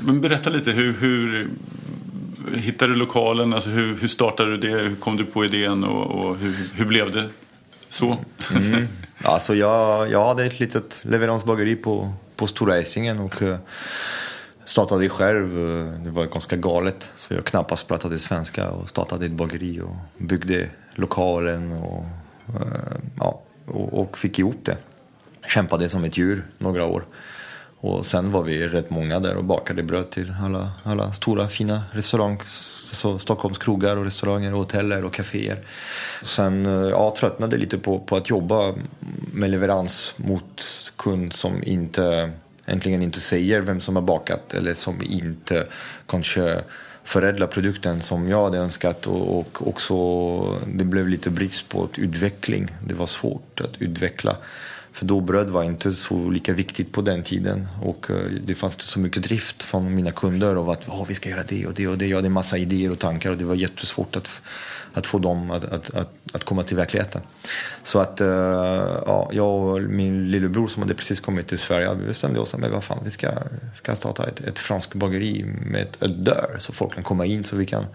men berätta lite, hur, hur hittade du lokalen? Alltså hur, hur startade du det? Hur kom du på idén och, och hur, hur blev det så? Mm. Alltså jag, jag hade ett litet leveransbageri på, på Stora Essingen och eh, startade själv. Eh, det var ganska galet. Så jag knappast pratade svenska och startade ett bageri och byggde lokalen och, eh, ja, och, och fick ihop det. Kämpade som ett djur några år. Och sen var vi rätt många där och bakade bröd till alla, alla stora fina restauranger, alltså Stockholms krogar och restauranger, och hoteller och kaféer. Sen eh, ja, tröttnade lite på, på att jobba med leverans mot kund som inte äntligen inte säger vem som har bakat eller som inte kanske förädlar produkten som jag hade önskat och, och också det blev lite brist på utveckling. Det var svårt att utveckla För då bröd var inte så lika viktigt på den tiden. Och eh, det fanns inte så mycket drift från mina kunder av att oh, vi ska göra det och det och det. Jag hade en massa idéer och tankar och det var jättesvårt att, att få dem att, att, att, att komma till verkligheten. Så att uh, ja, jag och min lillebror som hade precis kommit till Sverige, vi bestämde oss att vad fan, vi ska, ska starta ett, ett franskt bageri med ett dörr så folk kan komma in så vi kan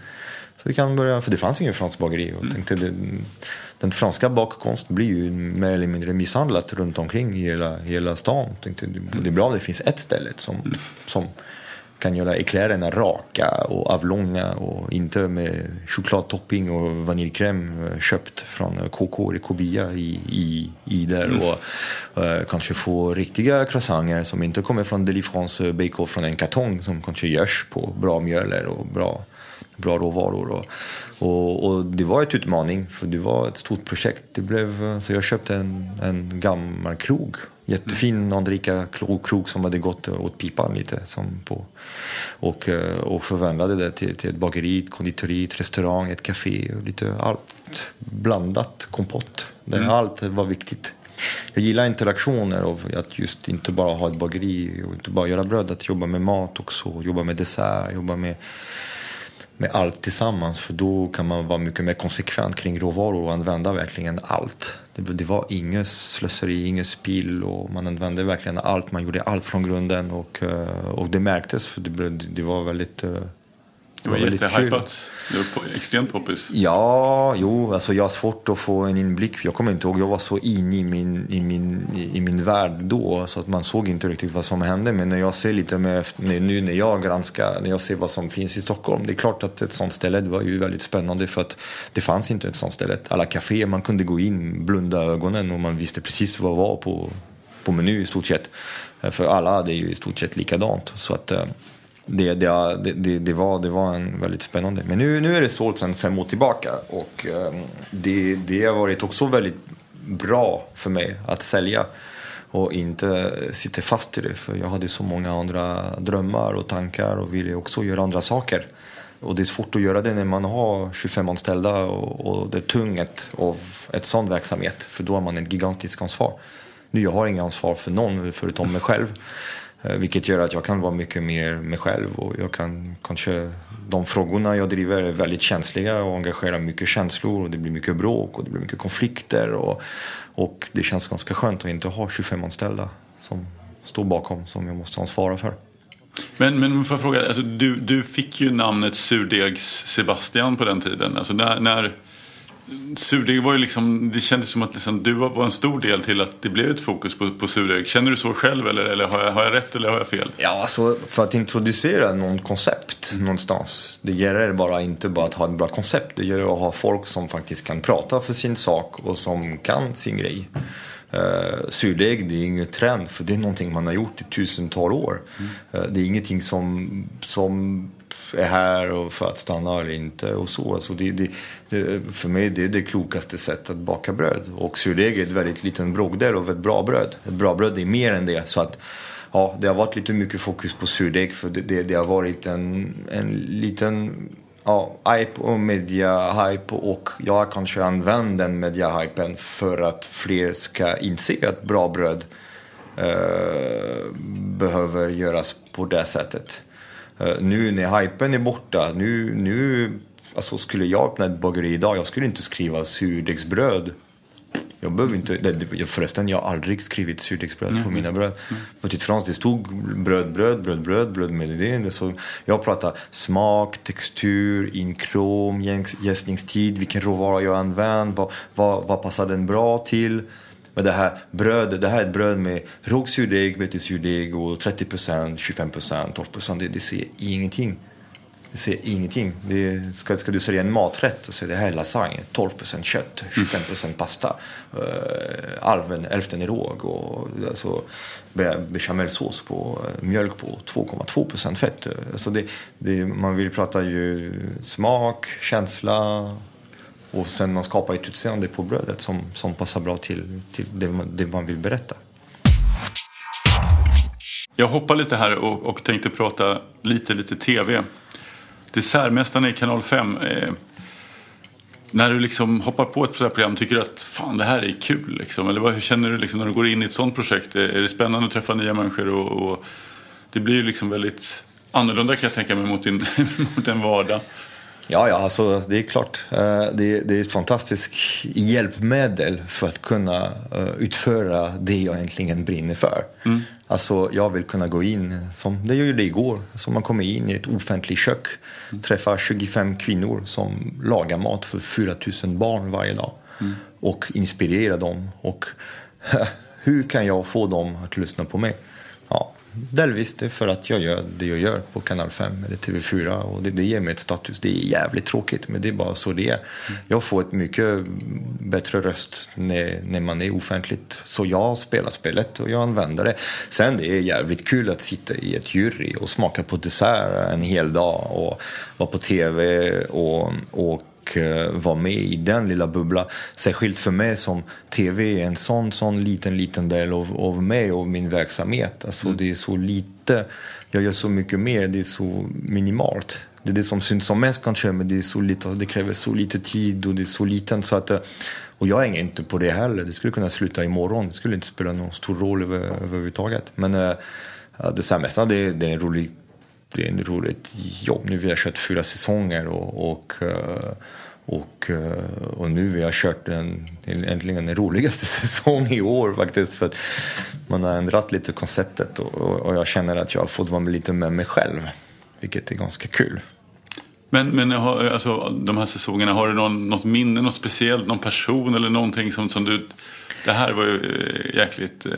så vi kan börja, för det fanns ingen fransk bageri. Och tänkte, det, den franska bakkonsten blir ju mer eller mindre misshandlat runt omkring i hela, hela stan. Tänkte, det är bra om det finns ett ställe som, som kan göra eklärerna raka och avlånga och inte med chokladtopping och vaniljkräm köpt från KK i Kobia i, i, i där. Mm. Och uh, kanske få riktiga croissanter som inte kommer från Delifrance Bake från en kartong som kanske görs på bra mjöler och bra bra råvaror. Och, och, och, det var ett utmaning, för det var ett stort projekt. Det blev, så jag köpte en, en gammal krog. Jättefin anrika krog som hade gått åt pipan lite. Som på, och, och förvandlade det till, till ett bageri, ett konditori, ett restaurang, ett café. Och lite allt blandat kompott. Där mm. Allt var viktigt. Jag gillar interaktioner och att just inte bara ha ett bageri och inte bara göra bröd. Att jobba med mat också, jobba med dessert, jobba med med allt tillsammans för då kan man vara mycket mer konsekvent kring råvaror och använda verkligen allt. Det, det var inget slöseri, inget spill och man använde verkligen allt. Man gjorde allt från grunden och, eh, och det märktes för det, det var väldigt eh, eh, det var, jättehypat. Det var extremt poppis. Ja, jo, alltså jag har svårt att få en inblick. Jag kommer inte ihåg, jag var så inne i min, i min, i min värld då så att man såg inte riktigt vad som hände. Men när jag ser lite med, nu när jag granskar, när jag ser vad som finns i Stockholm. Det är klart att ett sånt ställe det var ju väldigt spännande för att det fanns inte ett sånt ställe. Alla kaféer, man kunde gå in, blunda ögonen och man visste precis vad var på, på meny i stort sett. För alla hade ju i stort sett likadant. Så att eh, det, det, det, det, var, det var en väldigt spännande. Men nu, nu är det sålt sedan fem år tillbaka och ehm, det, det har varit också väldigt bra för mig att sälja och inte sitta fast i det. För jag hade så många andra drömmar och tankar och ville också göra andra saker. Och det är svårt att göra det när man har 25 anställda och, och det är tungt av ett sån verksamhet. För då har man ett gigantiskt ansvar. Nu jag har inget ansvar för någon förutom mig själv. Eh, vilket gör att jag kan vara mycket mer mig själv och jag kan kanske de frågorna jag driver är väldigt känsliga och engagerar mycket känslor och det blir mycket bråk och det blir mycket konflikter och, och det känns ganska skönt att inte ha 25 anställda som står bakom som jag måste ansvara för. Men, men får jag fråga, alltså, du, du fick ju namnet Surdegs-Sebastian på den tiden. Alltså, när, när Surdeg var ju liksom, det kändes som att liksom, du var en stor del till att det blev ett fokus på, på surdeg. Känner du så själv eller, eller har, jag, har jag rätt eller har jag fel? Ja, alltså för att introducera någon koncept mm. någonstans. Det gäller bara inte bara att ha ett bra koncept. Det gäller att ha folk som faktiskt kan prata för sin sak och som kan sin grej. Uh, surdeg det är ingen trend för det är någonting man har gjort i tusental år. Mm. Uh, det är ingenting som, som är här och för att stanna eller inte. Och så. Alltså det, det, det, för mig det är det klokaste sättet att baka bröd. Och surdeg är ett väldigt liten bråkdel av ett bra bröd. Ett bra bröd är mer än det. Så att, ja, det har varit lite mycket fokus på surdeg för det, det, det har varit en, en liten ja, hype och media-hype och jag har kanske använt den media-hypen för att fler ska inse att bra bröd eh, behöver göras på det sättet. Uh, nu när hypen är borta, nu, nu alltså skulle jag öppna ett bageri idag, jag skulle inte skriva surdegsbröd. Jag behöver inte, det, förresten jag har aldrig skrivit surdegsbröd mm. på mina bröd. Mm. På till frans det stod bröd, bröd, bröd, bröd, bröd med det. Så jag pratar smak, textur, inkrom, jäsningstid, vilken råvara jag använt, vad, vad, vad passar den bra till. Men det här brödet, det här är ett bröd med rågsurdeg, vetesurdeg och 30%, 25%, 12%. Det, det ser ingenting. Det ser ingenting. Det ska, ska du sälja en maträtt och säga det här är lasagne, 12% kött, 25% pasta, uh, hälften är råg och alltså, bechamelsås på uh, mjölk på 2,2% fett. Alltså det, det, man vill prata ju smak, känsla, och sen man skapar ett utseende på brödet som, som passar bra till, till det, man, det man vill berätta. Jag hoppar lite här och, och tänkte prata lite, lite tv. Dessertmästarna i kanal 5. Eh, när du liksom hoppar på ett sådant här program, tycker du att fan det här är kul? Liksom? Eller vad, hur känner du liksom när du går in i ett sådant projekt? Är, är det spännande att träffa nya människor? Och, och det blir ju liksom väldigt annorlunda kan jag tänka mig mot, din, mot en vardag. Ja, ja, alltså det är klart. Eh, Det, det är ett fantastiskt hjälpmedel för att kunna eh, utföra det jag egentligen brinner för. Alltså, jag vill kunna gå in, som det gjorde igår, som man kommer in i ett offentligt kök, träffar 25 kvinnor som lagar mat för 4 000 barn varje dag och inspirera dem. Och hur kan jag få dem att lyssna på mig? Delvis det är för att jag gör det jag gör på kanal 5 eller TV4 och det, det ger mig ett status. Det är jävligt tråkigt men det är bara så det är. Jag får ett mycket bättre röst när, när man är offentligt. Så jag spelar spelet och jag använder det. Sen det är jävligt kul att sitta i ett jury och smaka på dessert en hel dag och vara på TV och, och och eh, vara med i den lilla bubblan. Särskilt för mig som TV är en sån, sån liten, liten del av, av mig och min verksamhet. Alltså det är så lite, jag gör så mycket mer, det är så minimalt. Det är det som syns som mest kanske, men det, är så lite, det kräver så lite tid och det är så liten så att eh, och jag hänger inte på det heller. Det skulle kunna sluta imorgon. Det skulle inte spela någon stor roll över, överhuvudtaget. Men äh, det här mesta, det, det är en rolig det är ett roligt jobb. Nu vi har kört fyra säsonger och, och, eh, och, eh, och nu vi har kört den, äntligen den roligaste säsongen i år faktiskt. För att man har ändrat lite konceptet och, och jag känner att jag har fått vara lite med mig själv. Vilket är ganska kul. Men, men alltså, de här säsongerna, har du någon, något minne, något speciellt, någon person eller någonting som, som du... Det här var ju eh, jäkligt... Eh,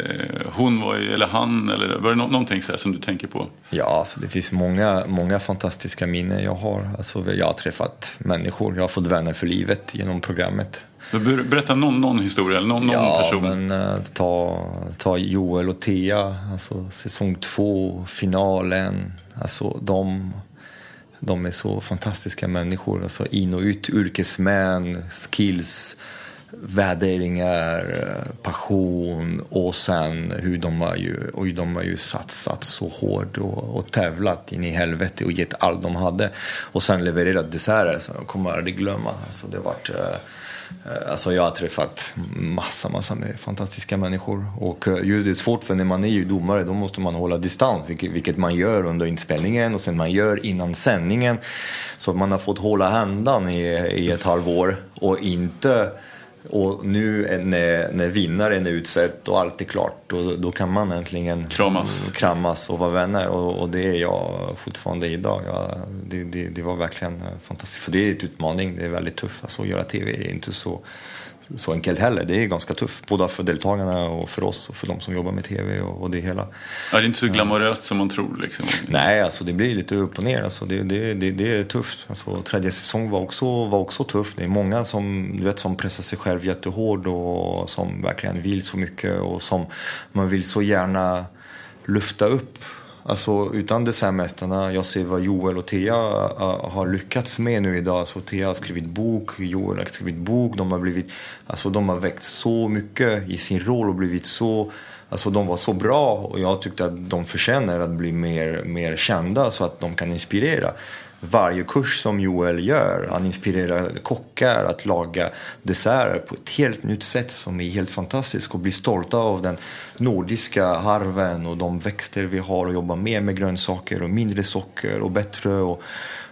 hon var ju, eller han, eller var det nå- någonting så som du tänker på? Ja, alltså det finns många, många fantastiska minnen jag har. Alltså, jag har träffat människor, jag har fått vänner för livet genom programmet. Ber- Berätta någon, någon historia eller någon, någon ja, person. men eh, ta, ta Joel och Thea, alltså säsong två, finalen. Alltså de, de är så fantastiska människor. Alltså in och ut, yrkesmän, skills, värderingar, eh, passion och sen hur de har ju, och de har ju satsat så hårt och, och tävlat in i helvete och gett allt de hade. Och sen levererat desserter som jag kommer aldrig glömma. Alltså det har varit, eh, eh, Alltså jag har träffat massa, massa med fantastiska människor. Och just det är svårt för när man är ju domare då måste man hålla distans, vilket, vilket man gör under inspelningen och sen man gör innan sändningen. Så man har fått hålla händan i, i ett halvår och inte och nu är- när, när vinnaren är utsedd och allt är klart, då, då kan man äntligen Kramas. kramas och vara vänner. Och, och det är jag fortfarande idag. Ja, det, det, det var verkligen eh, fantastiskt. För det är ett utmaning, det är väldigt tufft. Alltså, att göra TV är inte så, så enkelt heller. Det är ganska tufft, både för deltagarna och för oss och för de som jobbar med TV och, det hela. Ja, det är inte så glamoröst som man tror. Liksom. Nej, alltså det blir lite upp och ner. Alltså det, det, det, det är tufft. Alltså, tredje säsong var också, var också tuff. Det är många som, du vet, som pressar sig själv jättehårt och som verkligen vill så mycket och som man vill så gärna lyfta upp. Alltså utan dessertmästarna, jag ser vad Joel och Thea äh, har lyckats med nu idag. Alltså, Thea har skrivit bok, Joel har skrivit bok. De har, blivit, alltså, de har väckt så mycket i sin roll och blivit så Alltså de var så bra och jag tyckte att de förtjänar att bli mer, mer kända så att de kan inspirera. Varje kurs som Joel gör, han inspirerar kockar att laga desserter på ett helt nytt sätt som är helt fantastiskt och blir stolta av den nordiska harven och de växter vi har och jobbar mer med grönsaker och mindre socker och bättre. Och,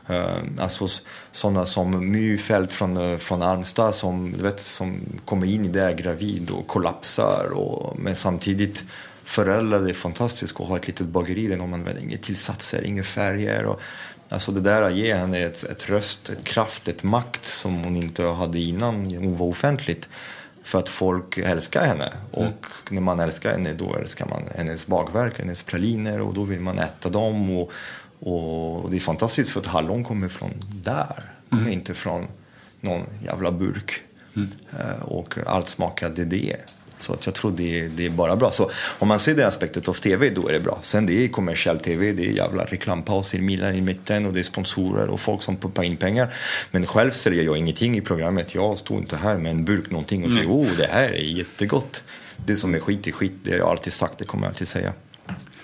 eh, alltså sådana som Myfält från, eh, från Almstad som, du vet, som kommer in i det, är gravid och kollapsar. Och, men samtidigt föräldrar, det är fantastiskt att ha ett litet bageri där de använder inga tillsatser, inga färger. Och, alltså det där ger henne ett, ett röst, ett kraft, ett makt som hon inte hade innan hon var offentligt. För att folk älskar henne. Och när man älskar henne då älskar man hennes bakverk, hennes praliner och då vill man äta dem. Och, och det är fantastiskt för att hallon kommer från där. Kommer inte från någon jävla burk. Eh, Och allt smakar det. Så att jag tror det är, det är bara bra. Så om man ser det aspektet av TV, då är det bra. Sen det är kommersiell TV, det är jävla reklampauser i mitten och det är sponsorer och folk som pumpar in pengar. Men själv säljer jag ingenting i programmet. Jag står inte här med en burk någonting och säger oh, det här är jättegott. Det som är skit är skit, det har jag alltid sagt, det kommer jag alltid säga.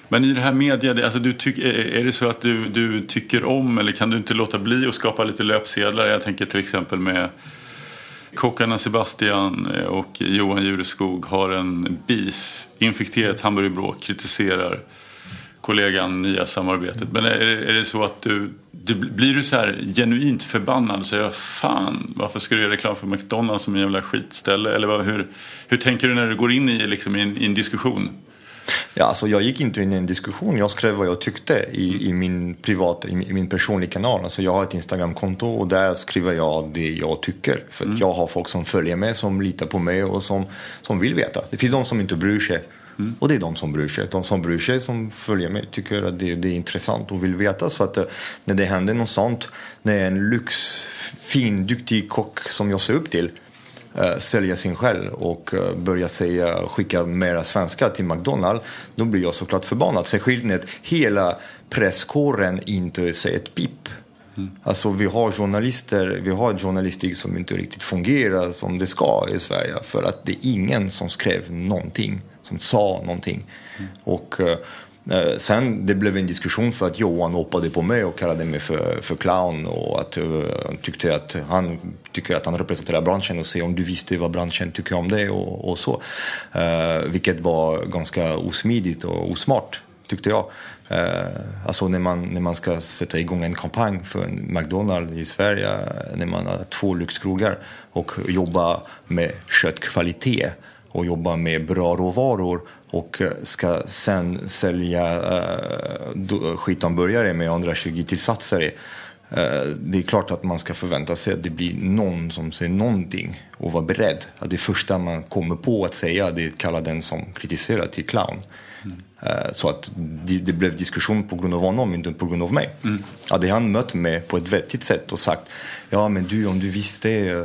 Men i det här media, alltså du tyck, är det så att du, du tycker om eller kan du inte låta bli att skapa lite löpsedlar? Jag tänker till exempel med Kockarna Sebastian eh, och Johan Jureskog har en beef, infekterat hamburgerbråk, kritiserar kollegan nya samarbetet. Men är, är det så att du, du blir du så här genuint förbannad och säger fan varför ska du göra reklam för McDonalds som en jävla skitställe? Eller vad, hur, hur tänker du när du går in i, liksom, i, en, i en diskussion? Ja, alltså jag gick inte in i en diskussion. Jag skrev vad jag tyckte i, i min privata, i, min personliga kanal. Alltså jag har ett Instagramkonto och där skriver jag det jag tycker. För mm. jag har folk som följer mig, som litar på mig och som, som vill veta. Det finns de som inte bryr sig. Mm. Och det är de som bryr sig. De som bryr sig, som följer mig, tycker att det, det är intressant och vill veta. Så att eh, när det händer något sånt, när en lyx, fin, duktig kock som jag ser upp till sälja sin själ och uh, börja säga, skicka mera svenskar till McDonalds, då blir jag såklart förbannad. Särskilt när hela presskåren inte säger ett pip. Mm. Alltså vi har journalister, vi har journalistik som inte riktigt fungerar som det ska i Sverige för att det är ingen som skrev någonting, som sa någonting. Mm. Och Eh, Eh, sen det blev en diskussion för att Johan hoppade på mig och kallade mig för, för clown och att uh, tyckte att han tycker att han representerar branschen och säger om du visste vad branschen tycker om det och, och så. Uh, vilket var ganska osmidigt och osmart tyckte jag. Uh, alltså när man, när man ska sätta igång en kampanj för en McDonalds i Sverige, när man har två lyxkrogar och jobba med köttkvalitet och jobba med bra råvaror och eh, ska sen sälja eh, uh, skithamburgare med 120 tillsatser i. Uh, det är klart att man ska förvänta sig att det blir någon som säger någonting och vara beredd. Att det första man kommer på att säga det är att kalla den som kritiserar till clown. Mm. Så att det, det, blev diskussion på grund av honom, inte på grund av mig. Mm. Hade han mött mig på ett vettigt sätt och sagt Ja men du om du visste eh,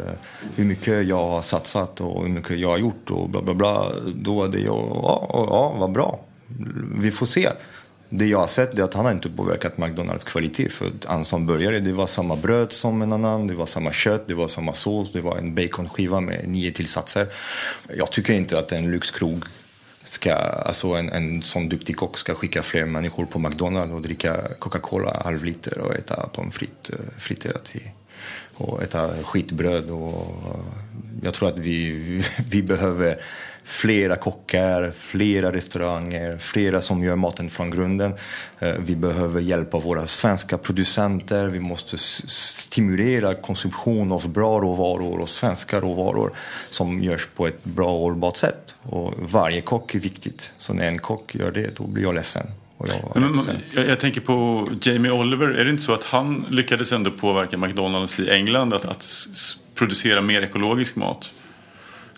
hur mycket jag har satsat och hur mycket jag har gjort och bla bla bla. Då hade jag, ja, ja vad bra. Vi får se. Det jag har sett är att han har inte påverkat McDonalds kvalitet. För han som började, det var samma bröd som en annan, det var samma kött, det var samma sås, det var en baconskiva med nio tillsatser. Jag tycker inte att en lyxkrog ska, alltså en, en sån duktig kock ska skicka fler människor på McDonalds och dricka Coca-Cola halv liter och äta pommes frites eh, friterat i, och äta skitbröd. Och jag tror att vi, vi behöver flera kockar, flera restauranger, flera som gör maten från grunden. Eh, vi behöver hjälpa våra svenska producenter. Vi måste stimulera konsumtion av bra råvaror och svenska råvaror som görs på ett bra och hållbart sätt. Och varje kock är viktigt. Så när en kock gör det, då blir jag ledsen. Jag, men, jag, jag, tänker på Jamie Oliver. Är det inte så att han lyckades ändå påverka McDonalds i England att, att producera mer ekologisk mat?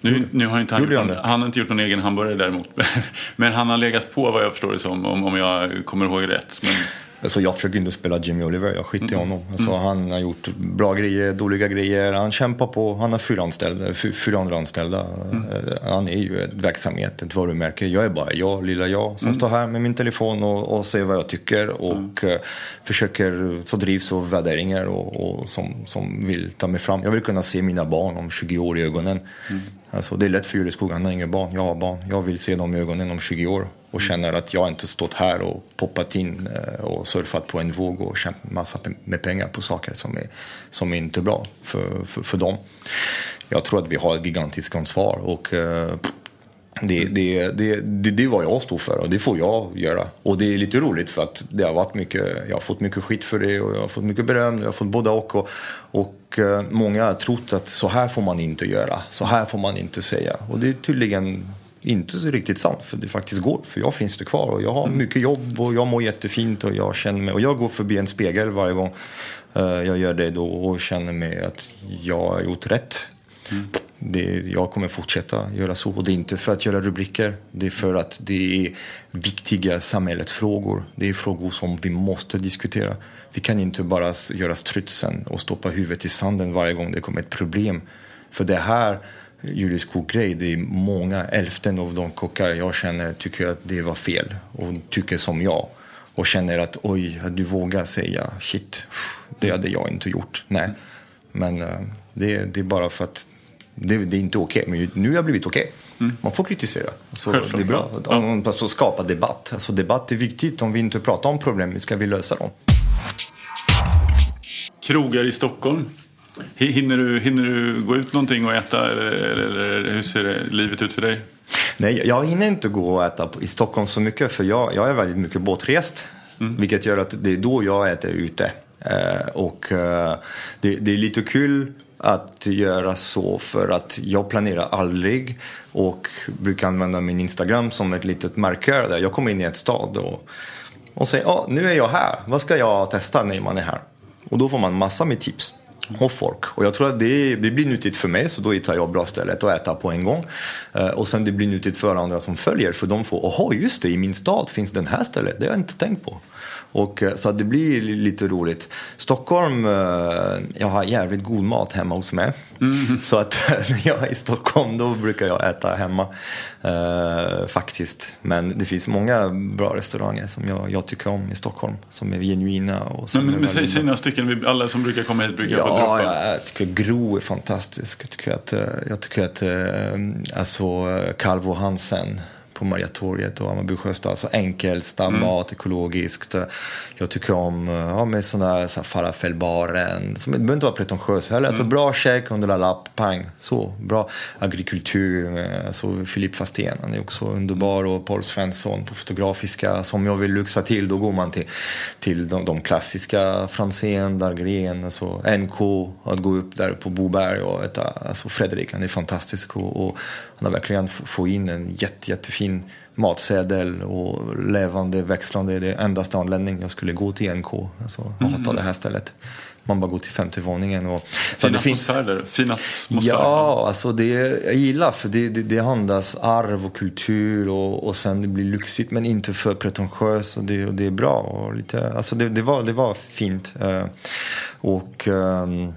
Nu, nu har inte han, han, han har inte gjort någon egen hamburgare däremot. Men han har legat på vad jag förstår det som, om, om jag kommer ihåg rätt. Men... Alltså jag försöker inte spela Jimmy Oliver, jag skiter i mm. honom. Alltså mm. Han har gjort bra grejer, dåliga grejer. Han kämpar på, han har fyra, anställda, fyra andra anställda. Mm. Eh, han är ju ett verksamhet, ett varumärke. Jag är bara jag, lilla jag, som mm. står här med min telefon och, och säger vad jag tycker. Och uh, försöker, så drivs av värderingar och, och, som, som vill ta mig fram. Jag vill kunna se mina barn om 20 år i ögonen. Alltså, det är lätt för Jureskog, han har inga barn, jag har barn. Jag vill se dem i ögonen om 20 år och känner att jag inte stått här och poppat in eh, och surfat på en våg och tjänat massa med pengar på saker som är, som är inte bra för, för, för dem. Jag tror att vi har ett gigantiskt ansvar och eh, det, det, det, det, det är vad jag står för och det får jag göra. Och det är lite roligt för att det har varit mycket, jag har fått mycket skit för det och jag har fått mycket beröm, jag har fått både och. Och, och uh, många har trott att så här får man inte göra, så här får man inte säga. Och det är tydligen inte så riktigt sant, för det faktiskt går. För jag finns det kvar och jag har mm. mycket jobb och jag mår jättefint och jag känner mig... Och jag går förbi en spegel varje gång uh, jag gör det då och känner mig att jag har gjort rätt. Mm. Det, jag kommer fortsätta göra så. Och det är inte för att göra rubriker. Det är för att det är viktiga samhällsfrågor. Det är frågor som vi måste diskutera. Vi kan inte bara göra strutsen och stoppa huvudet i sanden varje gång det kommer ett problem. För det här Julius grej det är många, hälften av de kockar jag känner tycker att det var fel och tycker som jag. Och känner att oj, du vågar säga shit, det hade jag inte gjort. Nej, men eh, det, det, är bara för att det, det är inte okej. Okay. Men nu har jag blivit okej. Okay. Mm. Man får kritisera. Alltså, det är bra. Ja. Alltså, skapa debatt. Alltså, debatt är viktigt. Om vi inte pratar om problem, ska vi lösa dem. Krogar i Stockholm Hi- Hinner du, hinner du gå ut någonting och äta eller, eller, hur ser det, livet ut för dig? Nej, jag hinner inte gå och äta i Stockholm så mycket för jag, jag är väldigt mycket båtrest. Vilket gör att det är då jag äter ute. Eh, och eh, det, det är lite kul att göra så för att jag planerar aldrig och brukar använda min Instagram som ett litet markör där jag kommer in i ett stad och, och säger ja nu är jag här, vad ska jag testa? När man är här? Och då får man massa med tips och folk. Och jag tror att det, det blir nyttigt för mig, så då hittar jag bra stället att äta på en gång. Eh, och sen det blir nyttigt för andra som följer, för de får, jaha just det, i min stad finns den här stället, det har jag inte tänkt på. Och, eh, så det blir li- lite roligt. Stockholm, eh, jag har jävligt god mat hemma hos mig. Så att när jag är i Stockholm då brukar jag äta hemma. eh, faktiskt. Men det finns många bra restauranger som jag, jag tycker om i Stockholm. Som är genuina och som Men, men, är men säg, några stycken, alla som brukar komma hit brukar få Ja, jag tycker Gro är fantastisk. Jag tycker att, eh, jag tycker att eh, alltså, eh, Calvo Hansen på Mariatorget och Hammarby Sjöstad. Alltså enkel, snabb mat, ekologiskt. Jag tycker om eh, ja, med sådana så här falafelbaren. Som det behöver inte vara pretentiös heller. Alltså bra check, under la lapp, pang. Så, bra agrikultur. Alltså Filip Fastén, han är också underbar. Och Paul Svensson på Fotografiska. Som jag vill luxa till, då går man till, till de, de klassiska Franzén, Dahlgren, alltså NK. Att gå upp där på Boberg och äta. Alltså Fredrik, han är fantastisk. Och, och han har verkligen f- få in en jätte, jättefin matsedel och levande, växlande. Det är endaste anledningen jag skulle gå till NK. Alltså, jag hatar det här stället. Man bara går till femte våningen. Och, Fin det finns- där. Fin atmosfär. Ja, alltså det jag gillar för det, det, det andas arv och kultur och, och sen det blir lyxigt men inte för pretentiöst och det, och det är bra. Och lite, alltså det, det, var, det var fint. Eh, och ehm,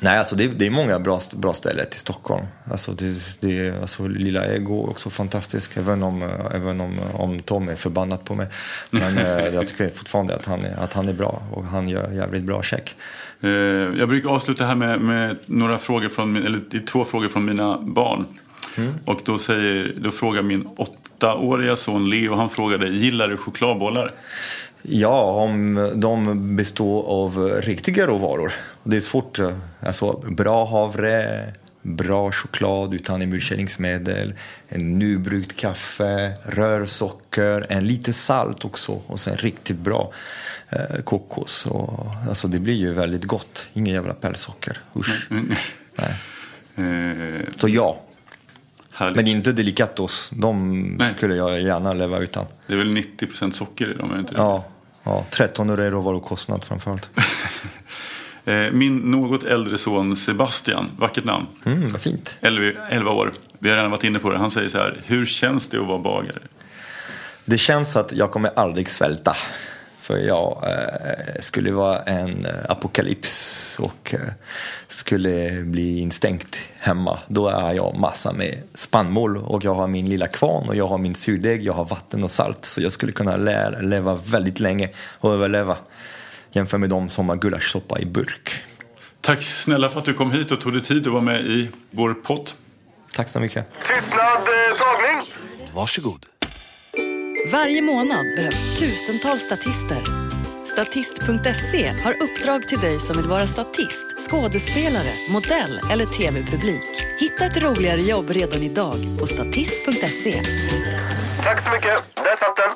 Nej, alltså det, det är många bra, bra ställen i Stockholm. Alltså, det, det, alltså Lilla Ego är också fantastisk, även om, eh, även om, om Tom är förbannad på mig. Men eh, jag tycker fortfarande att han, är, att han är bra och han gör jävligt bra check. Eh, Jag brukar avsluta här med, med några frågor från eller två frågor från mina barn. Mm. Och då, säger, då frågar min åttaåriga son Leo, han frågade, gillar du chokladbollar? Ja, om de består av riktiga råvaror. Det är svårt. Alltså, bra havre, bra choklad utan emulgeringsmedel, en nybryggt kaffe, rörsocker, en lite salt också och sen riktigt bra eh, kokos. Och, alltså, det blir ju väldigt gott. Ingen jävla pälssocker. Usch. Nej. Eh, Så ja. härligt. Men inte delicatos. De Nej. skulle jag gärna leva utan. Det är väl 90% socker i dem, är det inte det? Ja, ja 13 euro är råvarukostnad framförallt. Eh, Min något äldre son Sebastian, vackert namn, Mm, vad fint. 11, 11 år. Vi har redan varit inne på det. Han säger så här, hur känns det att vara bagare? Det känns att jag kommer aldrig svälta. För jag eh, skulle vara en eh, apokalyps och eh, skulle bli instängt hemma. Då är jag massa med spannmål och jag har min lilla kvarn och jag har min surdeg, jag har vatten och salt. Så jag skulle kunna lä- leva väldigt länge och överleva. Jämfört med de som har gulaschsoppa i burk. Tack snälla för att du kom hit och tog dig tid att vara med i vår podd. Tack så mycket. Tystnad, eh, tagning. Varsågod. Varje månad behövs tusentals statister. Statist.se har uppdrag till dig som vill vara statist, skådespelare, modell eller tv-publik. Hitta ett roligare jobb redan idag på statist.se. Tack så mycket. Där satt den.